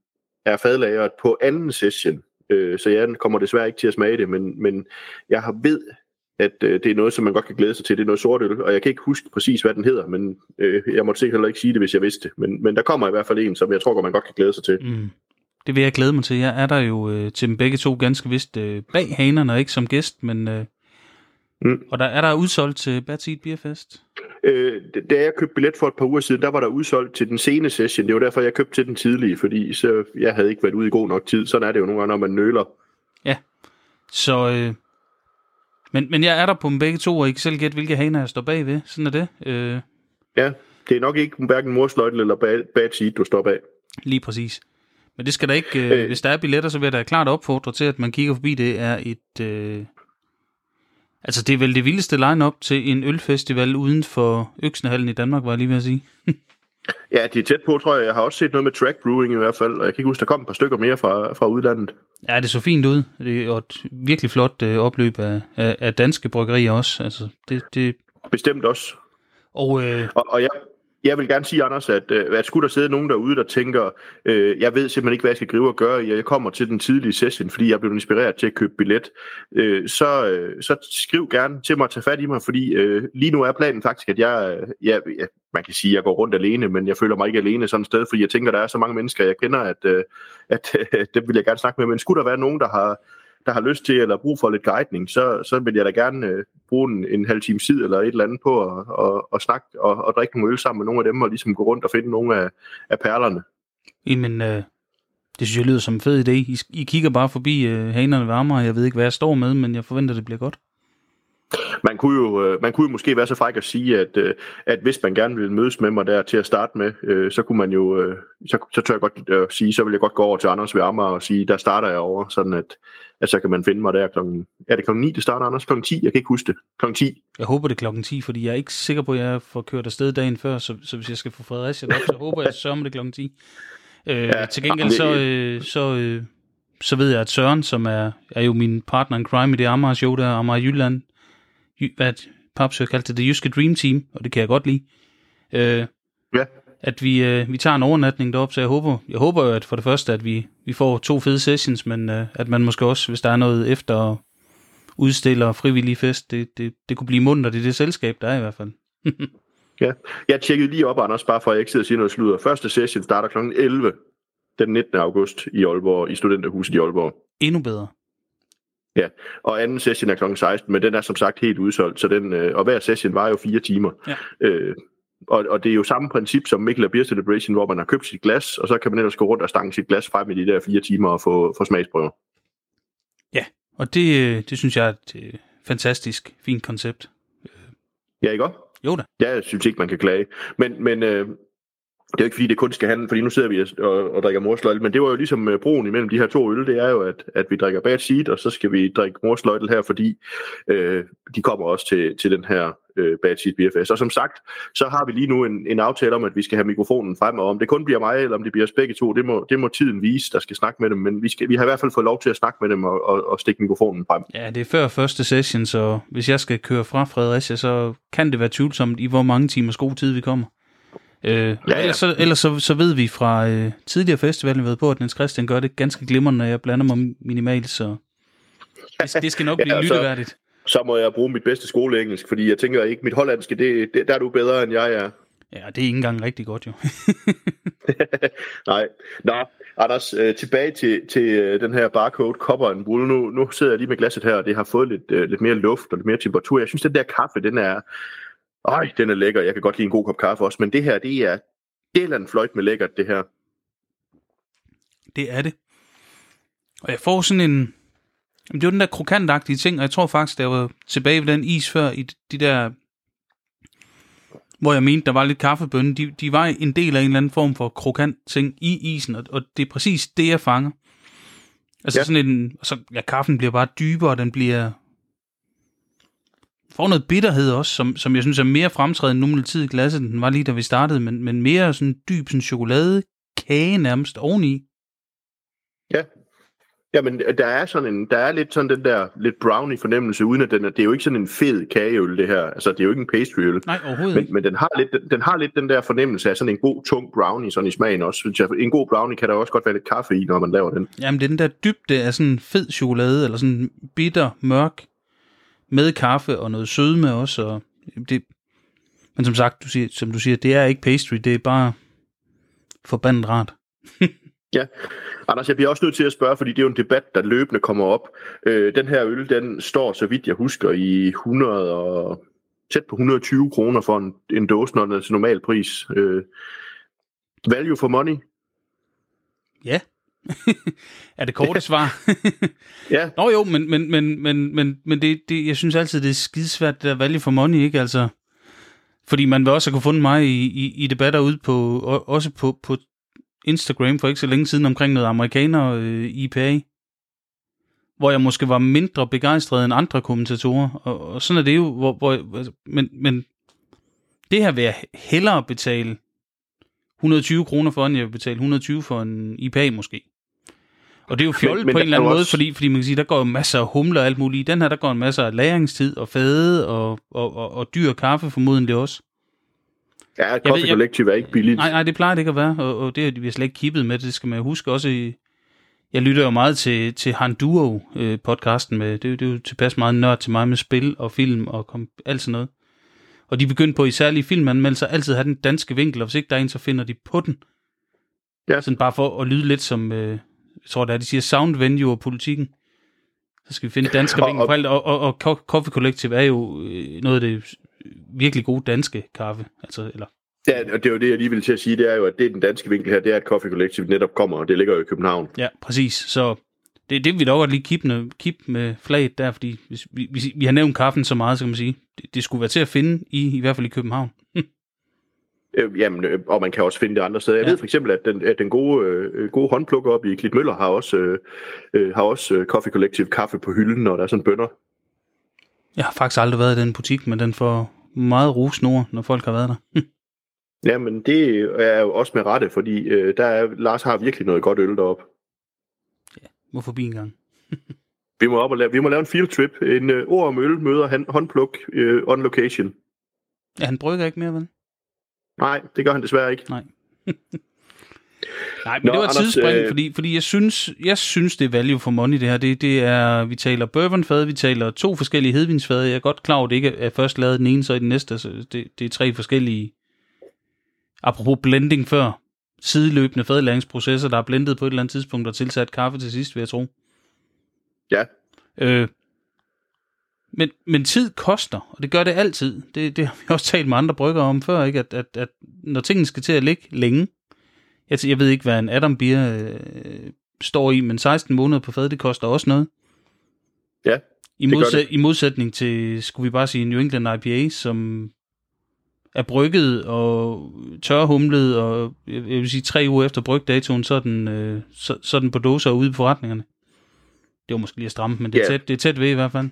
er fadlagret på anden session. Øh, så jeg kommer desværre ikke til at smage det, men, men jeg har ved, at øh, det er noget, som man godt kan glæde sig til. Det er noget sort øl, og jeg kan ikke huske præcis, hvad den hedder, men øh, jeg måtte sikkert heller ikke sige det, hvis jeg vidste det. Men, men der kommer i hvert fald en, som jeg tror, man godt kan glæde sig til. Mm. Det vil jeg glæde mig til. Jeg er der jo øh, til dem begge to ganske vist øh, bag hanerne, ikke som gæst, men øh, Mm. Og der er der udsolgt til Bad Seed Beer Fest? Øh, da jeg købte billet for et par uger siden, der var der udsolgt til den sene session. Det var derfor, jeg købte til den tidlige, fordi så jeg havde ikke været ude i god nok tid. Sådan er det jo nogle gange, når man nøler. Ja, så... Øh, men, men jeg er der på dem begge to, og I kan selv gætte, hvilke haner jeg står bagved. Sådan er det. Øh, ja, det er nok ikke hverken morsløjtel eller bad seed, du står bag. Lige præcis. Men det skal der ikke, øh, øh, hvis der er billetter, så vil jeg da klart opfordre til, at man kigger forbi. Det er et, øh, Altså, det er vel det vildeste line-up til en ølfestival uden for Øksenhallen i Danmark, var jeg lige ved at sige. ja, de er tæt på, tror jeg. Jeg har også set noget med track brewing i hvert fald, og jeg kan ikke huske, der kom et par stykker mere fra, fra udlandet. Ja, det så fint ud. Det er et virkelig flot øh, opløb af, af, af danske bryggerier også. Altså, det, det... Bestemt også. Og, øh... og, og jeg, jeg vil gerne sige, Anders, at, øh, at skulle der sidde nogen derude, der tænker, øh, jeg ved simpelthen ikke, hvad jeg skal gribe og gøre, jeg kommer til den tidlige session, fordi jeg blev inspireret til at købe billet, øh, så, øh, så skriv gerne til mig at tage fat i mig, fordi øh, lige nu er planen faktisk, at jeg, øh, jeg, jeg, man kan sige, at jeg går rundt alene, men jeg føler mig ikke alene sådan et sted, fordi jeg tænker, der er så mange mennesker, jeg kender, at, øh, at øh, dem vil jeg gerne snakke med, men skulle der være nogen, der har der har lyst til eller brug for lidt guidning, så, så vil jeg da gerne øh, bruge en, en halv time tid eller et eller andet på at, og, og snakke og, og drikke nogle øl sammen med nogle af dem, og ligesom gå rundt og finde nogle af, af perlerne. Jamen, øh, det synes jeg lyder som en fed idé. I, I kigger bare forbi øh, hanerne varmere, jeg ved ikke, hvad jeg står med, men jeg forventer, det bliver godt. Man kunne, jo, øh, man kunne jo måske være så fræk at sige, at, øh, at hvis man gerne ville mødes med mig der til at starte med, øh, så kunne man jo, så, så tør jeg godt sige, så vil jeg godt gå over til Anders ved Amager og sige, der starter jeg over, sådan at, at så kan man finde mig der klokken, er det klokken 9, det starter Anders? Klokken 10? Jeg kan ikke huske det. Klokken 10. Jeg håber det er klokken 10, fordi jeg er ikke sikker på, at jeg får kørt afsted dagen før, så, så hvis jeg skal få Fredericia op, så håber jeg, at sørger det klokken 10. Øh, ja, til gengæld så, øh, så, øh, så ved jeg, at Søren, som er, er jo min partner in crime i det Amager show der, Amager Jylland, hvad Papsø kaldte det, det jyske Dream Team, og det kan jeg godt lide. Øh, ja. At vi, øh, vi tager en overnatning derop, så jeg håber, jeg håber jo, at for det første, at vi, vi får to fede sessions, men øh, at man måske også, hvis der er noget efter udstiller frivillig fest, det, det, det kunne blive mundt, i det selskab, der er i hvert fald. ja, jeg tjekkede lige op, Anders, bare for at jeg ikke sidder og siger noget sludder. Første session starter kl. 11 den 19. august i Aalborg, i Studenterhuset i Aalborg. Endnu bedre. Ja, og anden session er kl. 16, men den er som sagt helt udsolgt, så den, øh, og hver session var jo fire timer. Ja. Øh, og, og det er jo samme princip som Mikkel Beer Celebration, hvor man har købt sit glas, og så kan man ellers gå rundt og stange sit glas frem i de der fire timer og få, få smagsprøver. Ja, og det, øh, det synes jeg er et øh, fantastisk, fint koncept. Ja, ikke også? Jo da. Jeg synes ikke, man kan klage. Men, men øh, det er jo ikke fordi, det kun skal handle, fordi nu sidder vi og, og drikker morsløjtel, men det var jo ligesom øh, broen imellem de her to øl, det er jo, at, at vi drikker bad seed, og så skal vi drikke morsløjtel her, fordi øh, de kommer også til, til den her øh, bad seed BFS. Og som sagt, så har vi lige nu en, en aftale om, at vi skal have mikrofonen frem, og om det kun bliver mig, eller om det bliver os begge to, det må, det må tiden vise, der skal snakke med dem, men vi, skal, vi har i hvert fald fået lov til at snakke med dem og, og, og stikke mikrofonen frem. Ja, det er før første session, så hvis jeg skal køre fra Fredericia, så kan det være tvivlsomt i, hvor mange timers god tid vi kommer. Øh, ja, ja. Ellers, så, ellers så, så ved vi fra øh, tidligere festivaler, vi ved på, at Niels Christian gør det ganske glimrende, når jeg blander mig minimalt, så det, det skal nok blive ja, lytteværdigt. Så, så må jeg bruge mit bedste skoleengelsk, fordi jeg tænker ikke, mit hollandske, det, det, der er du bedre, end jeg er. Ja, det er ikke engang rigtig godt jo. Nej. Nå, Anders, øh, tilbage til, til øh, den her barcode Copper and Wool. Nu, nu sidder jeg lige med glasset her, og det har fået lidt, øh, lidt mere luft og lidt mere temperatur. Jeg synes, den der kaffe, den er, ej, den er lækker. Jeg kan godt lide en god kop kaffe også, men det her, det er det er en fløjt med lækkert, det her. Det er det. Og jeg får sådan en... Jamen, det var den der krokantagtige ting, og jeg tror faktisk, der var tilbage ved den is før, i de der... Hvor jeg mente, der var lidt kaffebønne. De, de var en del af en eller anden form for krokant ting i isen, og, og det er præcis det, jeg fanger. Altså Ja. sådan en... Så, ja, kaffen bliver bare dybere, den bliver... Får noget bitterhed også, som, som jeg synes er mere fremtrædende nu med tid i glasset, end den var lige da vi startede, men, men mere sådan dyb sådan chokoladekage nærmest oveni. Ja. Jamen, der er sådan en, der er lidt sådan den der lidt brownie fornemmelse, uden at den er, det er jo ikke sådan en fed kageøl, det her. Altså, det er jo ikke en pastryøl. Nej, overhovedet ikke. Men, men den, har lidt, den, den har lidt den der fornemmelse af sådan en god, tung brownie sådan i smagen også. Synes jeg. En god brownie kan der også godt være lidt kaffe i, når man laver den. Jamen, det er den der dybde af sådan fed chokolade, eller sådan bitter, mørk, med kaffe og noget sødme også. Og det, men som sagt, du siger, som du siger, det er ikke pastry, det er bare forbandet rart. Ja. Anders, jeg bliver også nødt til at spørge, fordi det er jo en debat, der løbende kommer op. Øh, den her øl, den står, så vidt jeg husker, i 100 og tæt på 120 kroner for en, en dåse, når den er til normal pris. Øh, value for money? Ja. er det korte svar? Ja, Nå jo, men, men, men, men, men, men det, det, jeg synes altid, det er skidesvært, det der value for money, ikke? Altså, fordi man vil også have kunne fundet mig i, i, i debatter ude på, og, også på, på Instagram for ikke så længe siden omkring noget amerikaner øh, IPA, hvor jeg måske var mindre begejstret end andre kommentatorer, og, og sådan er det jo, hvor, hvor, altså, men, men det her vil jeg hellere betale 120 kroner for, end jeg vil betale 120 for en IPA måske. Og det er jo fjollet men på en eller er anden måde, også- fordi, fordi man kan sige, der går jo masser af humler og alt muligt. I den her, der går en masse af læringstid og fade og, og, og, og dyr kaffe formodentlig også. ja Coffee Collective er ikke billigt. Nej, nej, det plejer det ikke at være, og, og det har vi slet ikke kippet med, det skal man huske også i, jeg lytter jo meget til, til Handuo øh, podcasten med, det, er jo- det er jo tilpas meget nørd til mig med spil og film og kom, alt sådan noget. Og de begyndte på i særlige filmanmeldelser altid at have den danske vinkel, og hvis ikke der er en, så finder de på den. Ja. Sådan bare for at lyde lidt som, øh, jeg tror det er, de siger sound venue og politikken. Så skal vi finde danske Og- for alt, og, og, og Co- Coffee Collective er jo øh, noget af det virkelig gode danske kaffe, altså, eller Ja, og det er jo det, jeg lige vil til at sige, det er jo, at det er den danske vinkel her, det er, at Coffee Collective netop kommer, og det ligger jo i København. Ja, præcis. Så det, det vil dog godt lige kippe med, kip med flaget der, fordi hvis, vi, vi, vi har nævnt kaffen så meget, så kan man sige, det, det skulle være til at finde i, i hvert fald i København. Øh, jamen, øh, og man kan også finde det andre steder. Jeg Ja. ja. ved for eksempel, at den, at den gode, øh, gode håndplukker op i Klitmøller har også, øh, øh, har også øh, Coffee Collective kaffe på hylden, når der er sådan bønder. Jeg har faktisk aldrig været i den butik, men den får meget rusnord, når folk har været der. Jamen, det er jo også med rette, fordi øh, der er, Lars har virkelig noget godt øl deroppe. Må forbi en gang. Vi må, op og lave, vi må lave en field trip. En øh, ord om øl møder han, håndpluk øh, on location. Ja, han brygger ikke mere, vel? Nej, det gør han desværre ikke. Nej. Nej, men Nå, det var et tidsspring, øh, fordi, fordi jeg, synes, jeg synes, det er value for money, det her. Det, det er, vi taler bourbonfad, vi taler to forskellige hedvinsfad. Jeg er godt klar over, at det ikke er først lavet den ene, så i den næste. Så det, det er tre forskellige, apropos blending før, sideløbende fadlæringsprocesser, der er blendet på et eller andet tidspunkt og tilsat kaffe til sidst, vil jeg tro. Ja, Øh, men, men tid koster, og det gør det altid. Det, det har vi også talt med andre brygger om før, ikke? At, at, at når tingene skal til at ligge længe, jeg, jeg ved ikke, hvad en Adam Beer øh, står i, men 16 måneder på fad, det koster også noget. ja. I, modsæt, det. I modsætning til, skulle vi bare sige, New England IPA, som er brygget og tørhumlet, og jeg jeg vil sige, tre uger efter brygdatoen, så er den, øh, så, så er den på dåser ude i forretningerne. Det var måske lige at stramme, men det er, Ja. tæt, det er tæt ved i hvert fald.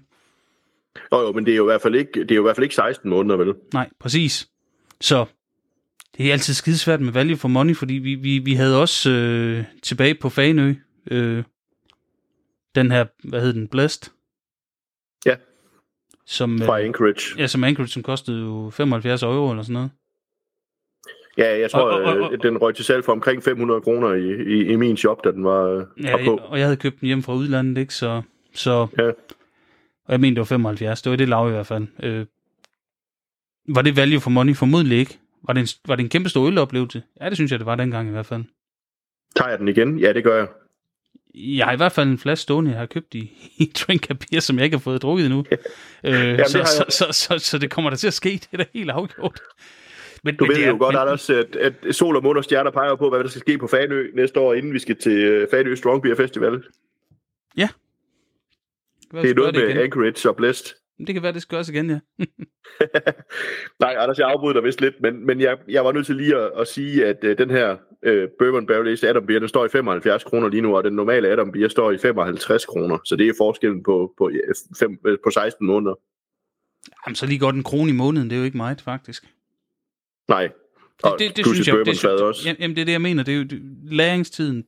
Jo, jo, men det er jo i hvert fald ikke, det er jo i hvert fald ikke 16 måneder, vel? Nej, præcis. Så det er altid skidesvært med value for money, fordi vi, vi, vi havde også øh, tilbage på Fanø, øh, den her, hvad hed den, Blast? Ja. Som, Fra øh, Anchorage. ja, som Anchorage, som kostede jo 75 euro eller sådan noget. Ja, jeg tror, Og- og- og- og, den røg til salg for omkring 500 kroner i, i, i min shop, da den var, Ja, på. og jeg havde købt den hjem fra udlandet, ikke? Så, så Ja. Og jeg mener, det var 75. Det var det lav i hvert fald. Øh, var det value for money? Formodentlig ikke. Var det en, var det en kæmpe stor øloplevelse? Ja, det synes jeg, det var dengang i hvert fald. Tager jeg den igen? Ja, det gør jeg. Jeg har i hvert fald en flaske stående, jeg har købt i, i Drink a Beer, som jeg ikke har fået drukket endnu. øh, det så, så, så, så, så, det kommer der til at ske, det er da helt afgjort. Men, Du men ved det jo godt, men, Anders, at, at sol og måne og stjerner peger på, hvad der skal ske på Fanø næste år, inden vi skal til øh, Fanø Strong Beer Festival. Ja. Det er noget med Anchorage og Blæst. Det kan være, det skal gøres igen, ja. Nej, Anders, jeg afbryder dig vist lidt, men, men jeg, jeg var nødt til lige at, at sige, at uh, den her uh, Bourbon Barrel Aged Adam Beer, den står i 75 kroner lige nu, og den normale Adam Beer står i 55 kroner. Så det er forskellen på, på, fem, på 16 måneder. Jamen, så lige godt en krone i måneden, det er jo ikke meget, faktisk. Nej. Og det, det, det synes jeg, det, synes, også. Jamen, det er det, jeg mener. Det er jo læringstiden,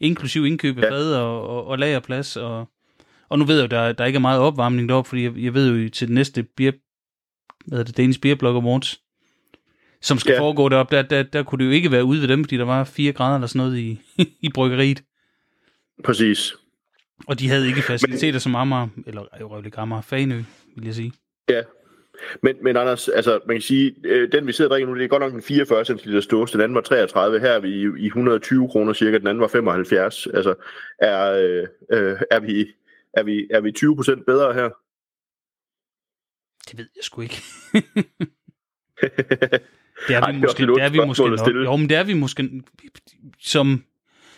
inklusiv indkøb af ja. fad og, og, og lagerplads, og og nu ved jeg jo, der, der ikke er meget opvarmning deroppe, fordi jeg, jeg ved jo til det næste beer, hvad er det, Danish Beer Blog Awards, som skal ja. foregå deroppe, der, der, der kunne det jo ikke være ude ved dem, fordi der var 4 grader eller sådan noget i, i bryggeriet. Præcis. Og de havde ikke faciliteter Men, som Amager, eller Røvlig Amager, Fanø, vil jeg sige. Ja, men, men Anders, altså, man kan sige, øh, den vi sidder og drikker nu, det er godt nok en 44 cm stås, den anden var 33, her er vi i, i 120 kroner cirka, den anden var 75. Altså, er, øh, øh er vi er vi, er vi 20% bedre her? Det ved jeg sgu ikke. det er vi måske, det er vi måske nok. Jo, men det er vi måske som,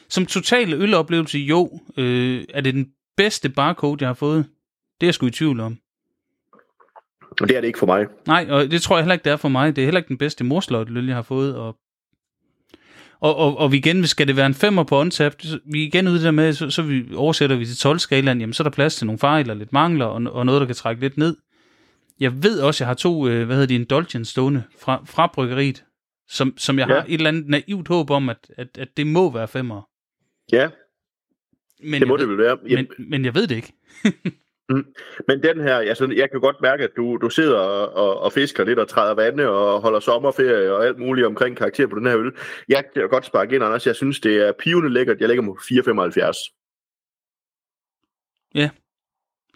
som total øloplevelse, jo, øh, er det den bedste barcode, jeg har fået. Det er jeg sgu i tvivl om. Og det er det ikke for mig. Nej, og det tror jeg heller ikke, det er for mig. Det er heller ikke den bedste morsløjt, jeg har fået, og og, og, og vi igen, skal det være en femmer på OnTap, vi er igen ude der med, så, så vi oversætter vi til 12-skalaen, jamen så er der plads til nogle fejl og lidt mangler, og, og noget, der kan trække lidt ned. Jeg ved også, jeg har to, øh, hvad hedder det, indulgence stående fra, fra bryggeriet, som, som jeg ja. har et eller andet naivt håb om, at, at, at det må være femmer. Ja, men det må det vel være. Men, men jeg ved det ikke. Mm. Men den her, altså, jeg kan godt mærke, at du, du sidder og, og, og fisker lidt og træder vande og holder sommerferie og alt muligt omkring karakter på den her øl. Jeg kan godt sparke ind, Anders. Jeg synes, det er pivende lækkert. Jeg lægger mig på 4,75. Ja.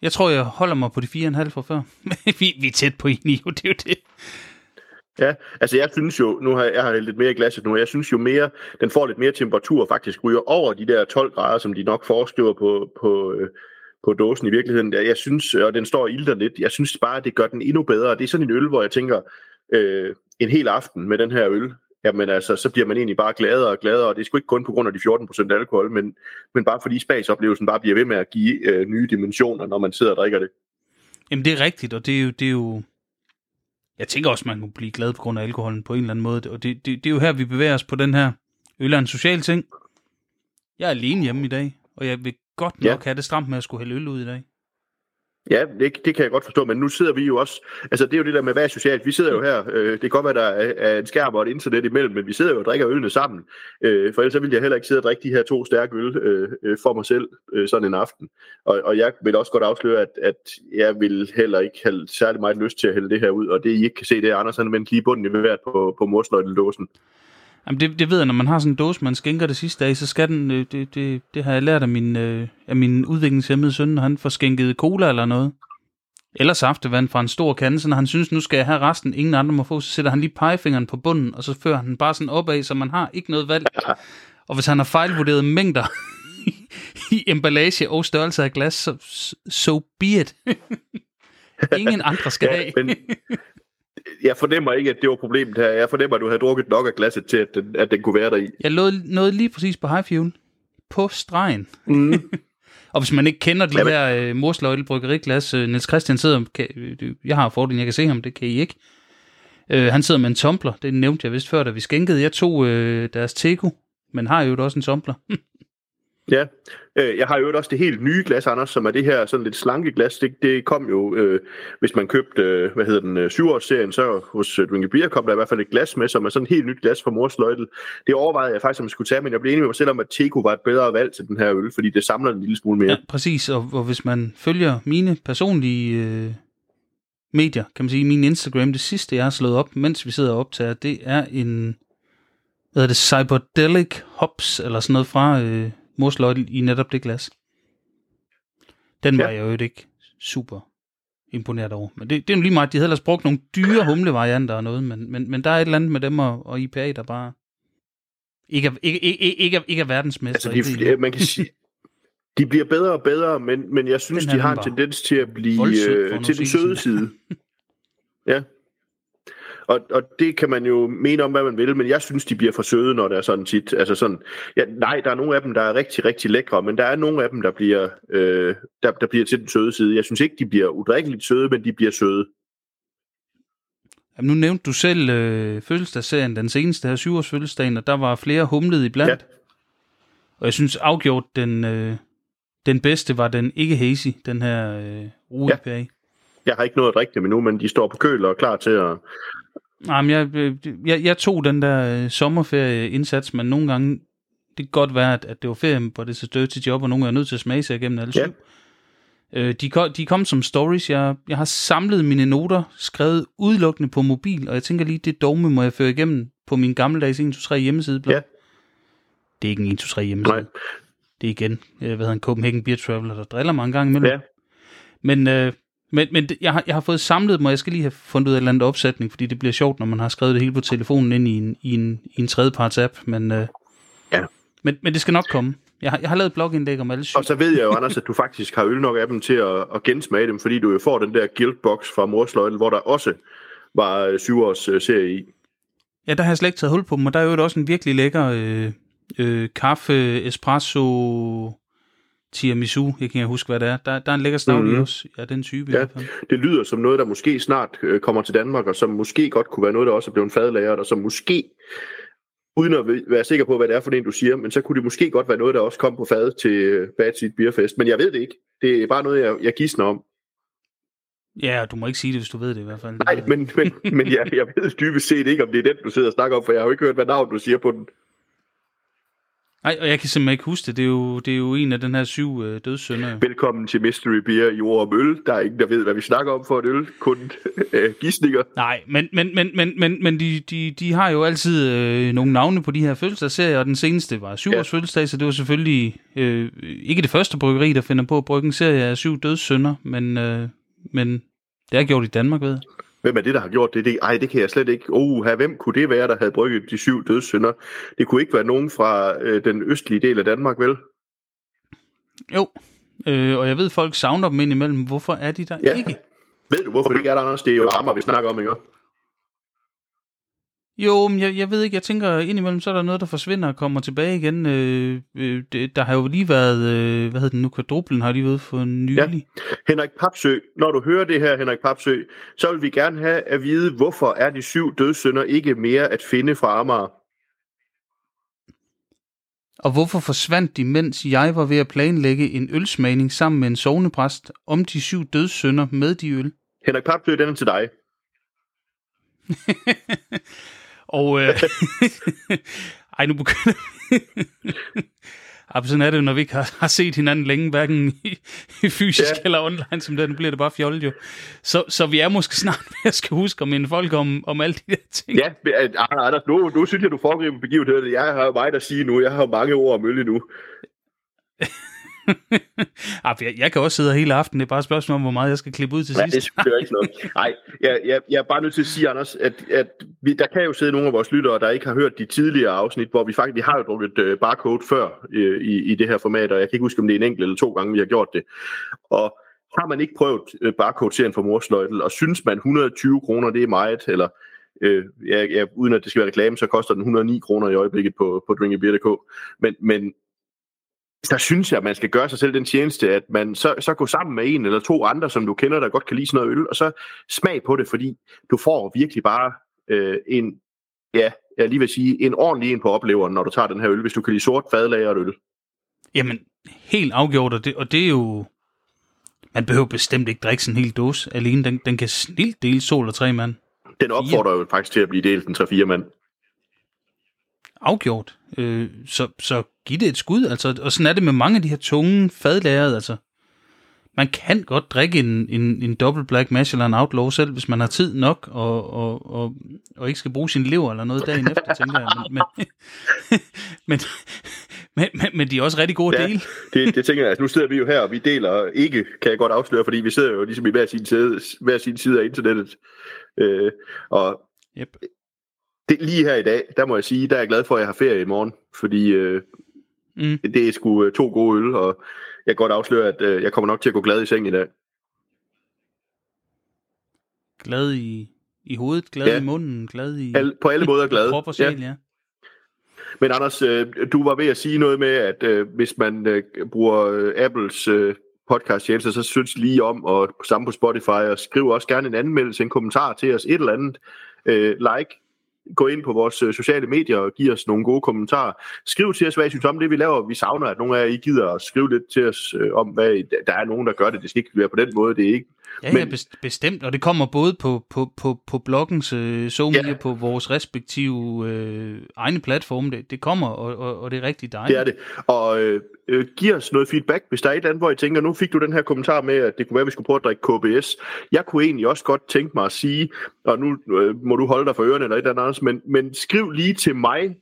Jeg tror, jeg holder mig på de 4,5 for før. vi, vi er tæt på enige, det er jo det. Ja, altså jeg synes jo, nu har jeg, jeg har lidt mere i glasset nu, jeg synes jo mere, den får lidt mere temperatur faktisk ryger over de der 12 grader, som de nok foreskriver på, på, øh, på dåsen i virkeligheden. Jeg synes, øh, og den står ilter lidt, jeg synes bare, at det gør den endnu bedre. Det er sådan en øl, hvor jeg tænker, øh, en hel aften med den her øl, jamen altså, så bliver man egentlig bare gladere og gladere, og det er sgu ikke kun på grund af de 14% alkohol, men, men bare fordi smagsoplevelsen bare bliver ved med at give øh, nye dimensioner, når man sidder og drikker det. Jamen det er rigtigt, og det er jo, det er jo jeg tænker også, man kunne blive glad på grund af alkoholen på en eller anden måde, og det, det, det er jo her, vi bevæger os på den her øl er en social ting. Jeg er alene hjemme i dag, og jeg vil godt nok ja. have det stramt med at skulle hælde øl ud i dag. Ja, det, det kan jeg godt forstå, men nu sidder vi jo også, altså det er jo det der med, hvad er socialt, vi sidder jo her, øh, det kan godt være, der er, er en skærm og et internet imellem, men vi sidder jo og drikker ølene sammen, øh, for ellers så ville jeg heller ikke sidde og drikke de her to stærke øl øh, øh, for mig selv øh, sådan en aften. Og, og jeg vil også godt afsløre, at, at jeg vil heller ikke have særlig meget lyst til at hælde det her ud, og det I ikke kan se, det er Anders, han vendt lige bunden i hvert på, på morsløjtelåsen. Jamen det, det ved jeg, når man har sådan en dåse, man skænker det sidste dag, så skal den, øh, det, det, det har jeg lært af min, øh, af min udviklingshemmede søn, når han får skænket cola eller noget. Eller saftevand fra en stor kande, så når han synes, nu skal jeg have resten, ingen andre må få, så sætter han lige pegefingeren på bunden, og så fører han bare sådan opad, så man har ikke noget valg. Og hvis han har fejlvurderet mængder i emballage og størrelse af glas, så so be it. Ingen andre skal have. men, jeg fornemmer ikke, at det var problemet her. Jeg fornemmer, at du havde drukket nok af glasset til, at den, at den kunne være der i. Jeg lå noget lige præcis på high fuel. På stregen. Mm. og hvis man ikke kender de Jamen. her uh, morsløjtel bryggeriglas, uh, Niels Christian sidder, kan, uh, jeg har fordelen, jeg kan se ham, det kan I ikke. Uh, han sidder med en tumbler, det nævnte jeg vist før, da vi skænkede. Jeg tog uh, deres teko, men har jo også en tumbler. Ja, øh, jeg har jo også det helt nye glas, Anders, som er det her sådan lidt slanke glas. Det, det kom jo, øh, hvis man købte, øh, hvad hedder den, øh, 7-års-serien, så hos øh, Drinky Beer kom der i hvert fald et glas med, som er sådan et helt nyt glas fra morsløjtel. Det overvejede jeg faktisk, om jeg skulle tage, men jeg blev enig med mig selv om, at Teko var et bedre valg til den her øl, fordi det samler en lille smule mere. Ja, præcis, og, og hvis man følger mine personlige øh, medier, kan man sige, min Instagram, det sidste, jeg har slået op, mens vi sidder og optager, det er en, hvad er det, Cyberdelic Hops, eller sådan noget fra... Øh, morsløjtel i netop det glas. Den var ja. jeg jo ikke super imponeret over. Men det, det er jo lige meget, de havde ellers brugt nogle dyre humlevarianter og noget, men, men, men der er et eller andet med dem og, og IPA, der bare ikke er, ikke, ikke, ikke, ikke er verdensmester. Altså, de, man kan sige, de bliver bedre og bedre, men, men jeg synes, de har en tendens til at blive øh, til den søde side. ja. Og, og det kan man jo mene om, hvad man vil, men jeg synes, de bliver for søde, når der er sådan tit. Altså sådan, ja, nej, der er nogle af dem, der er rigtig, rigtig lækre, men der er nogle af dem, der bliver, øh, der, der bliver til den søde side. Jeg synes ikke, de bliver udrikkeligt søde, men de bliver søde. Jamen, nu nævnte du selv øh, fødselsdagsserien, den seneste her, syvårs fødselsdagen, og der var flere humlede iblandt. Ja. Og jeg synes afgjort, den, øh, den bedste var den ikke hazy, den her øh, Rui ja. Jeg har ikke nået at drikke dem endnu, men de står på køl og er klar til at... Jamen, jeg, øh, jeg, jeg tog den der øh, sommerferie-indsats, men nogle gange, det kan godt være, at, at det var ferie, hvor det så til job, og nogle gange er nødt til at smage sig igennem alle syv. Ja. Øh, de, kom, de kom som stories. Jeg, jeg har samlet mine noter, skrevet udelukkende på mobil, og jeg tænker lige, det dogme må jeg føre igennem på min gammeldags 123 hjemmeside. Ja. Det er ikke en 123 hjemmeside. Nej. Det er igen, øh, hvad hedder en Copenhagen Beer Traveler, der driller mig en gang imellem. Ja. Men, øh, men, men jeg, har, jeg har fået samlet dem, og jeg skal lige have fundet ud af en eller andet opsætning, fordi det bliver sjovt, når man har skrevet det hele på telefonen ind i en, i en, i en tredjeparts app. Men, øh, ja. men, men det skal nok komme. Jeg har, jeg har lavet blogindlæg om alle syv. Og så ved jeg jo, Anders, at du faktisk har øl nok af dem til at, at gensmage dem, fordi du jo får den der guildbox fra Morsløjtel, hvor der også var øh, syv års øh, serie i. Ja, der har jeg slet ikke taget hul på dem, og der er jo også en virkelig lækker øh, øh, kaffe, espresso, tiramisu, jeg kan ikke huske, hvad det er. Der, der er en lækker stavl mm-hmm. også. Ja, den type. Ja, det lyder som noget, der måske snart øh, kommer til Danmark, og som måske godt kunne være noget, der også er blevet fadlagret, og som måske uden at være sikker på, hvad det er for en, du siger, men så kunne det måske godt være noget, der også kom på fad til øh, Bad Seed Beerfest. Men jeg ved det ikke. Det er bare noget, jeg, jeg gidsner om. Ja, du må ikke sige det, hvis du ved det i hvert fald. Nej, men, men, men jeg, jeg ved dybest set ikke, om det er den, du sidder og snakker om, for jeg har jo ikke hørt, hvad navn du siger på den. Nej, og jeg kan simpelthen ikke huske det. Det er jo, det er jo en af den her syv øh, dødssynder. Velkommen til Mystery Beer i ord om øl. Der er ingen, der ved, hvad vi snakker om for et øl. Kun øh, gissninger. Nej, men, men, men, men, men, men de, de, de har jo altid øh, nogle navne på de her fødselsdagsserier, og den seneste var syv ja. års fødselsdag, så det var selvfølgelig øh, ikke det første bryggeri, der finder på at brygge en serie af syv dødssynder, men, øh, men det er gjort i Danmark, ved Hvem er det, der har gjort det? det ej, det kan jeg slet ikke. Oh, her, hvem kunne det være, der havde brygget de syv dødssynder? Det kunne ikke være nogen fra øh, den østlige del af Danmark, vel? Jo, øh, og jeg ved, folk savner dem indimellem. Hvorfor er de der ja. ikke? Ved du, hvorfor det ikke er der, Anders? Det er jo rammer, vi snakker om, ikke? Jo, men jeg, jeg ved ikke, jeg tænker indimellem, så er der noget, der forsvinder og kommer tilbage igen. Øh, øh, det, der har jo lige været, øh, hvad hedder den nu, kvadruplen har lige været for nylig. Ja. Henrik Papsø, når du hører det her, Henrik Papsø, så vil vi gerne have at vide, hvorfor er de syv dødssynder ikke mere at finde fra Amager? Og hvorfor forsvandt de, mens jeg var ved at planlægge en ølsmagning sammen med en sovnepræst om de syv dødssynder med de øl? Henrik Papsø, den er til dig. Og øh, ej, nu begynder Ja, sådan er det jo, når vi ikke har, har set hinanden længe, hverken i, i fysisk ja. eller online, som det, nu bliver det bare fjollet jo. Så, så vi er måske snart ved at skal huske at minde folk om, om alle de der ting. Ja, Anders, nu, nu synes jeg, du foregriber begivenheden. Jeg har meget at sige nu. Jeg har mange ord om øl nu. jeg, jeg kan også sidde hele aften. Det er bare et spørgsmål om, hvor meget jeg skal klippe ud til ja, sidst. det synes jeg ikke noget. Nej, jeg, jeg, jeg er bare nødt til at sige, Anders, at, at vi, der kan jo sidde nogle af vores lyttere, der ikke har hørt de tidligere afsnit, hvor vi faktisk vi har jo drukket uh, barcode før uh, i, i det her format, og jeg kan ikke huske, om det er en enkelt eller to gange, vi har gjort det. Og har man ikke prøvet uh, barcode-serien for Morsløjtel, og synes man 120 kroner, det er meget, eller øh, ja, ja, uden at det skal være reklame, så koster den 109 kroner i øjeblikket på, på drinkabeer.dk. Men, men der synes jeg, at man skal gøre sig selv den tjeneste, at man så, så går sammen med en eller to andre, som du kender, der godt kan lide sådan noget øl, og så smag på det, fordi du får virkelig bare øh, en, ja, jeg lige vil sige, en ordentlig en på opleveren, når du tager den her øl, hvis du kan lide sort fadlager øl. Jamen, helt afgjort, og det, og det er jo, man behøver bestemt ikke drikke sådan en hel dåse alene, den, den kan snilt dele sol og tre mand. Den opfordrer jo faktisk til at blive delt en 3-4 mand afgjort. Øh, så, så giv det et skud. Altså, og sådan er det med mange af de her tunge fadlærede. Altså. Man kan godt drikke en, en, en double black mash eller en outlaw selv, hvis man har tid nok, og, og, og, og ikke skal bruge sin lever eller noget dagen efter, tænker jeg. Men, men, men, men, men de er også rigtig gode at ja, dele. det, det tænker jeg. Altså, nu sidder vi jo her, og vi deler ikke, kan jeg godt afsløre, fordi vi sidder jo ligesom i hver sin side, hver sin side af internettet. Øh, og yep det, lige her i dag, der må jeg sige, der er jeg glad for, at jeg har ferie i morgen, fordi øh, mm. det, er sgu øh, to gode øl, og jeg kan godt afsløre, at øh, jeg kommer nok til at gå glad i seng i dag. Glad i i hovedet, glad ja. i munden, glad i... Al, på alle måder glad. Krop og sjæl, ja. ja. Men Anders, øh, du var ved at sige noget med, at øh, hvis man øh, bruger øh, Apples øh, podcast tjeneste, så synes lige om, og sammen på Spotify, og skriv også gerne en anmeldelse, en kommentar til os, et eller andet. Øh, like, gå ind på vores øh, sociale medier og give os nogle gode kommentarer. Skriv til os, hvad I synes om det, vi laver. Vi savner, at nogle af jer I gider at skrive lidt til os øh, om, hvad der er nogen, der gør det. Det skal ikke være på den måde. Det er ikke Ja, Men, ja, bestemt, og det kommer både på, på, på, på bloggens øh, so ja. på vores respektive øh, egne platforme. Det, det kommer, og, og, og det er rigtig dejligt. Det er det. Og øh, øh, giv os noget feedback, hvis der er et eller andet, hvor I tænker, nu fik du den her kommentar med, at det kunne være, at vi skulle prøve at drikke KBS. Jeg kunne egentlig også godt tænke mig at sige, og nu øh, må du holde dig for ørerne eller et eller andet, men, men skriv lige til mig,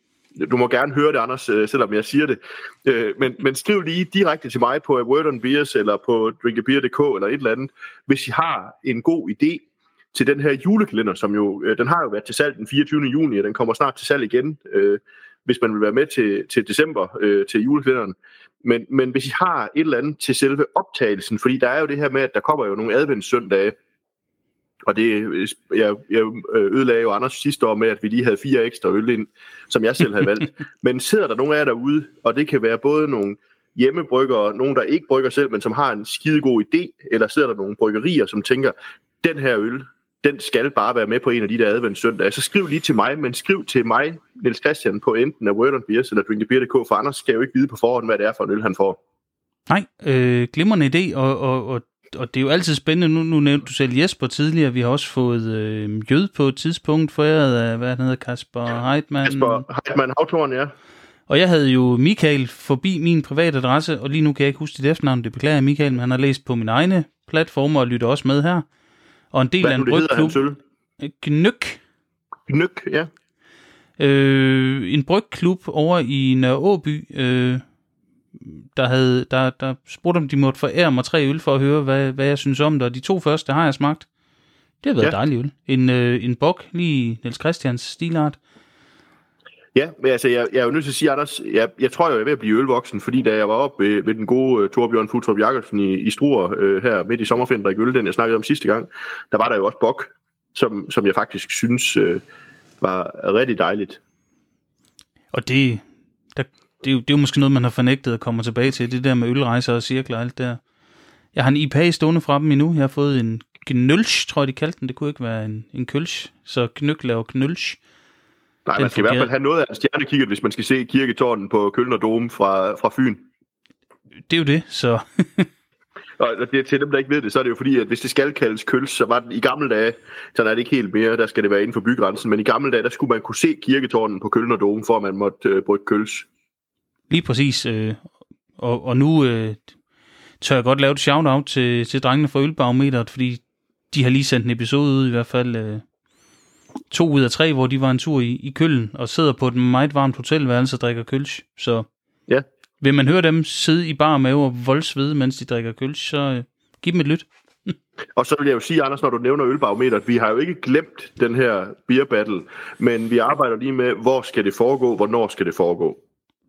du må gerne høre det, Anders, øh, selvom jeg siger det. Øh, men, men skriv lige direkte til mig på Word on Beers eller på drinkabeer.dk eller et eller andet, hvis I har en god idé til den her julekalender, som jo, øh, den har jo været til salg den 24. juni, og den kommer snart til salg igen, øh, hvis man vil være med til, til december øh, til julekalenderen. Men, men hvis I har et eller andet til selve optagelsen, fordi der er jo det her med, at der kommer jo nogle adventssøndage, og det, jeg, jeg øh, ødelagde jo Anders sidste år med, at vi lige havde fire ekstra øl ind, som jeg selv havde valgt. Men sidder der nogen af jer derude, og det kan være både nogle hjemmebryggere, nogen der ikke brygger selv, men som har en skide god idé, eller sidder der nogle bryggerier, som tænker, den her øl, den skal bare være med på en af de der adventssøndage. Så skriv lige til mig, men skriv til mig, Niels Christian, på enten af Word on Beers eller drinkabeer.dk, for Anders skal jo ikke vide på forhånd, hvad det er for en øl, han får. Nej, øh, glimrende idé, og, og, og og det er jo altid spændende. Nu, nu nævnte du selv Jesper tidligere. Vi har også fået øh, Jød på et tidspunkt, foræret af, hvad han hedder, Kasper Heidmann. Kasper Heidmann Havtoren, ja. Og jeg havde jo Michael forbi min private adresse, og lige nu kan jeg ikke huske dit efternavn. Det beklager jeg, Michael, men han har læst på min egne platformer og lytter også med her. Og en del hvad af en brygklub. Gnyk. Gnyk, ja. Øh, en brygklub over i Nørre Åby, øh, der, havde, der, der spurgte om de måtte forære mig tre øl for at høre, hvad, hvad jeg synes om det. Og de to første har jeg smagt. Det har været ja. dejligt øl. En, øh, en bok, lige Niels Christians stilart. Ja, men altså, jeg, jeg er jo nødt til at sige, Anders, jeg, jeg tror, jeg er ved at blive ølvoksen, fordi da jeg var oppe ved, ved den gode uh, Torbjørn Futrup Jakobsen i, i Struer uh, her midt i sommerferien, der øl, den jeg snakkede om sidste gang, der var der jo også bok, som, som jeg faktisk synes uh, var rigtig dejligt. Og det, der, det, er jo, det er jo måske noget, man har fornægtet at komme tilbage til, det der med ølrejser og cirkler og alt der. Jeg har en IPA stående fra dem endnu. Jeg har fået en knølsch, tror jeg, de kaldte den. Det kunne ikke være en, en kølsch. Så knyk laver knølsch. Nej, den man skal i hvert fald have noget af en stjernekikkert, hvis man skal se kirketårnen på Køln og Dome fra, fra Fyn. Det er jo det, så... og det, til dem, der ikke ved det, så er det jo fordi, at hvis det skal kaldes køls, så var den i gamle dage, så er det ikke helt mere, der skal det være inden for bygrænsen, men i gamle dage, der skulle man kunne se kirketårnen på Køln og Dome, for at man måtte øh, bruge køls. Lige præcis. Øh, og, og nu øh, tør jeg godt lave et shout-out til, til drengene fra Ølbarometeret, fordi de har lige sendt en episode ud, i hvert fald øh, to ud af tre, hvor de var en tur i, i Køln og sidder på et meget varmt hotelværelse og drikker kølsch. Så ja. vil man høre dem sidde i bar mave og voldsvede, mens de drikker kølsch, så øh, giv dem et lyt. Og så vil jeg jo sige, Anders, når du nævner ølbarometeret, vi har jo ikke glemt den her beer battle, men vi arbejder lige med, hvor skal det foregå, hvornår skal det foregå.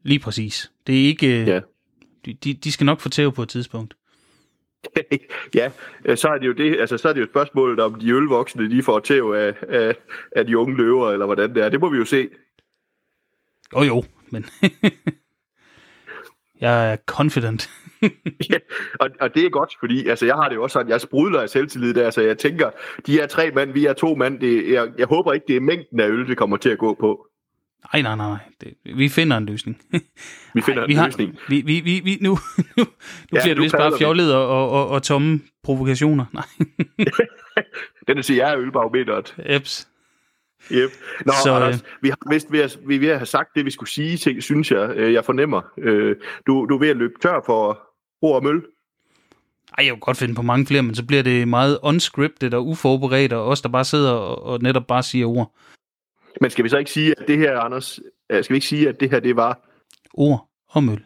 Lige præcis. Det er ikke... Ja. De, de skal nok få tæv på et tidspunkt. ja, så er det jo det, altså så er det jo et spørgsmål, om de ølvoksne, de får tæv af, af, af de unge løver, eller hvordan det er. Det må vi jo se. Jo jo, men jeg er confident. ja, og, og det er godt, fordi altså, jeg har det jo også sådan, jeg sprudler af selvtillid der, så jeg tænker, de er tre mand, vi er to mand, det, jeg, jeg håber ikke, det er mængden af øl, det kommer til at gå på. Nej, nej, nej. Det, vi finder en løsning. vi finder Ej, vi en har, løsning. Vi, vi, vi, vi, nu nu, nu ja, bliver det vist bare fjollet og, og, og, og tomme provokationer. Nej. Den er til jer ølbarometeret. Eps. Yep. Nå, så, Anders, øh, vi har vist ved at, vi er ved at have sagt det, vi skulle sige, synes jeg. Øh, jeg fornemmer. Øh, du, du er ved at løbe tør for ord og møl. Ej, jeg kunne godt finde på mange flere, men så bliver det meget unscripted og uforberedt, og os, der bare sidder og, og netop bare siger ord. Men skal vi så ikke sige, at det her, Anders, øh, skal vi ikke sige, at det her, det var... Ord og møl.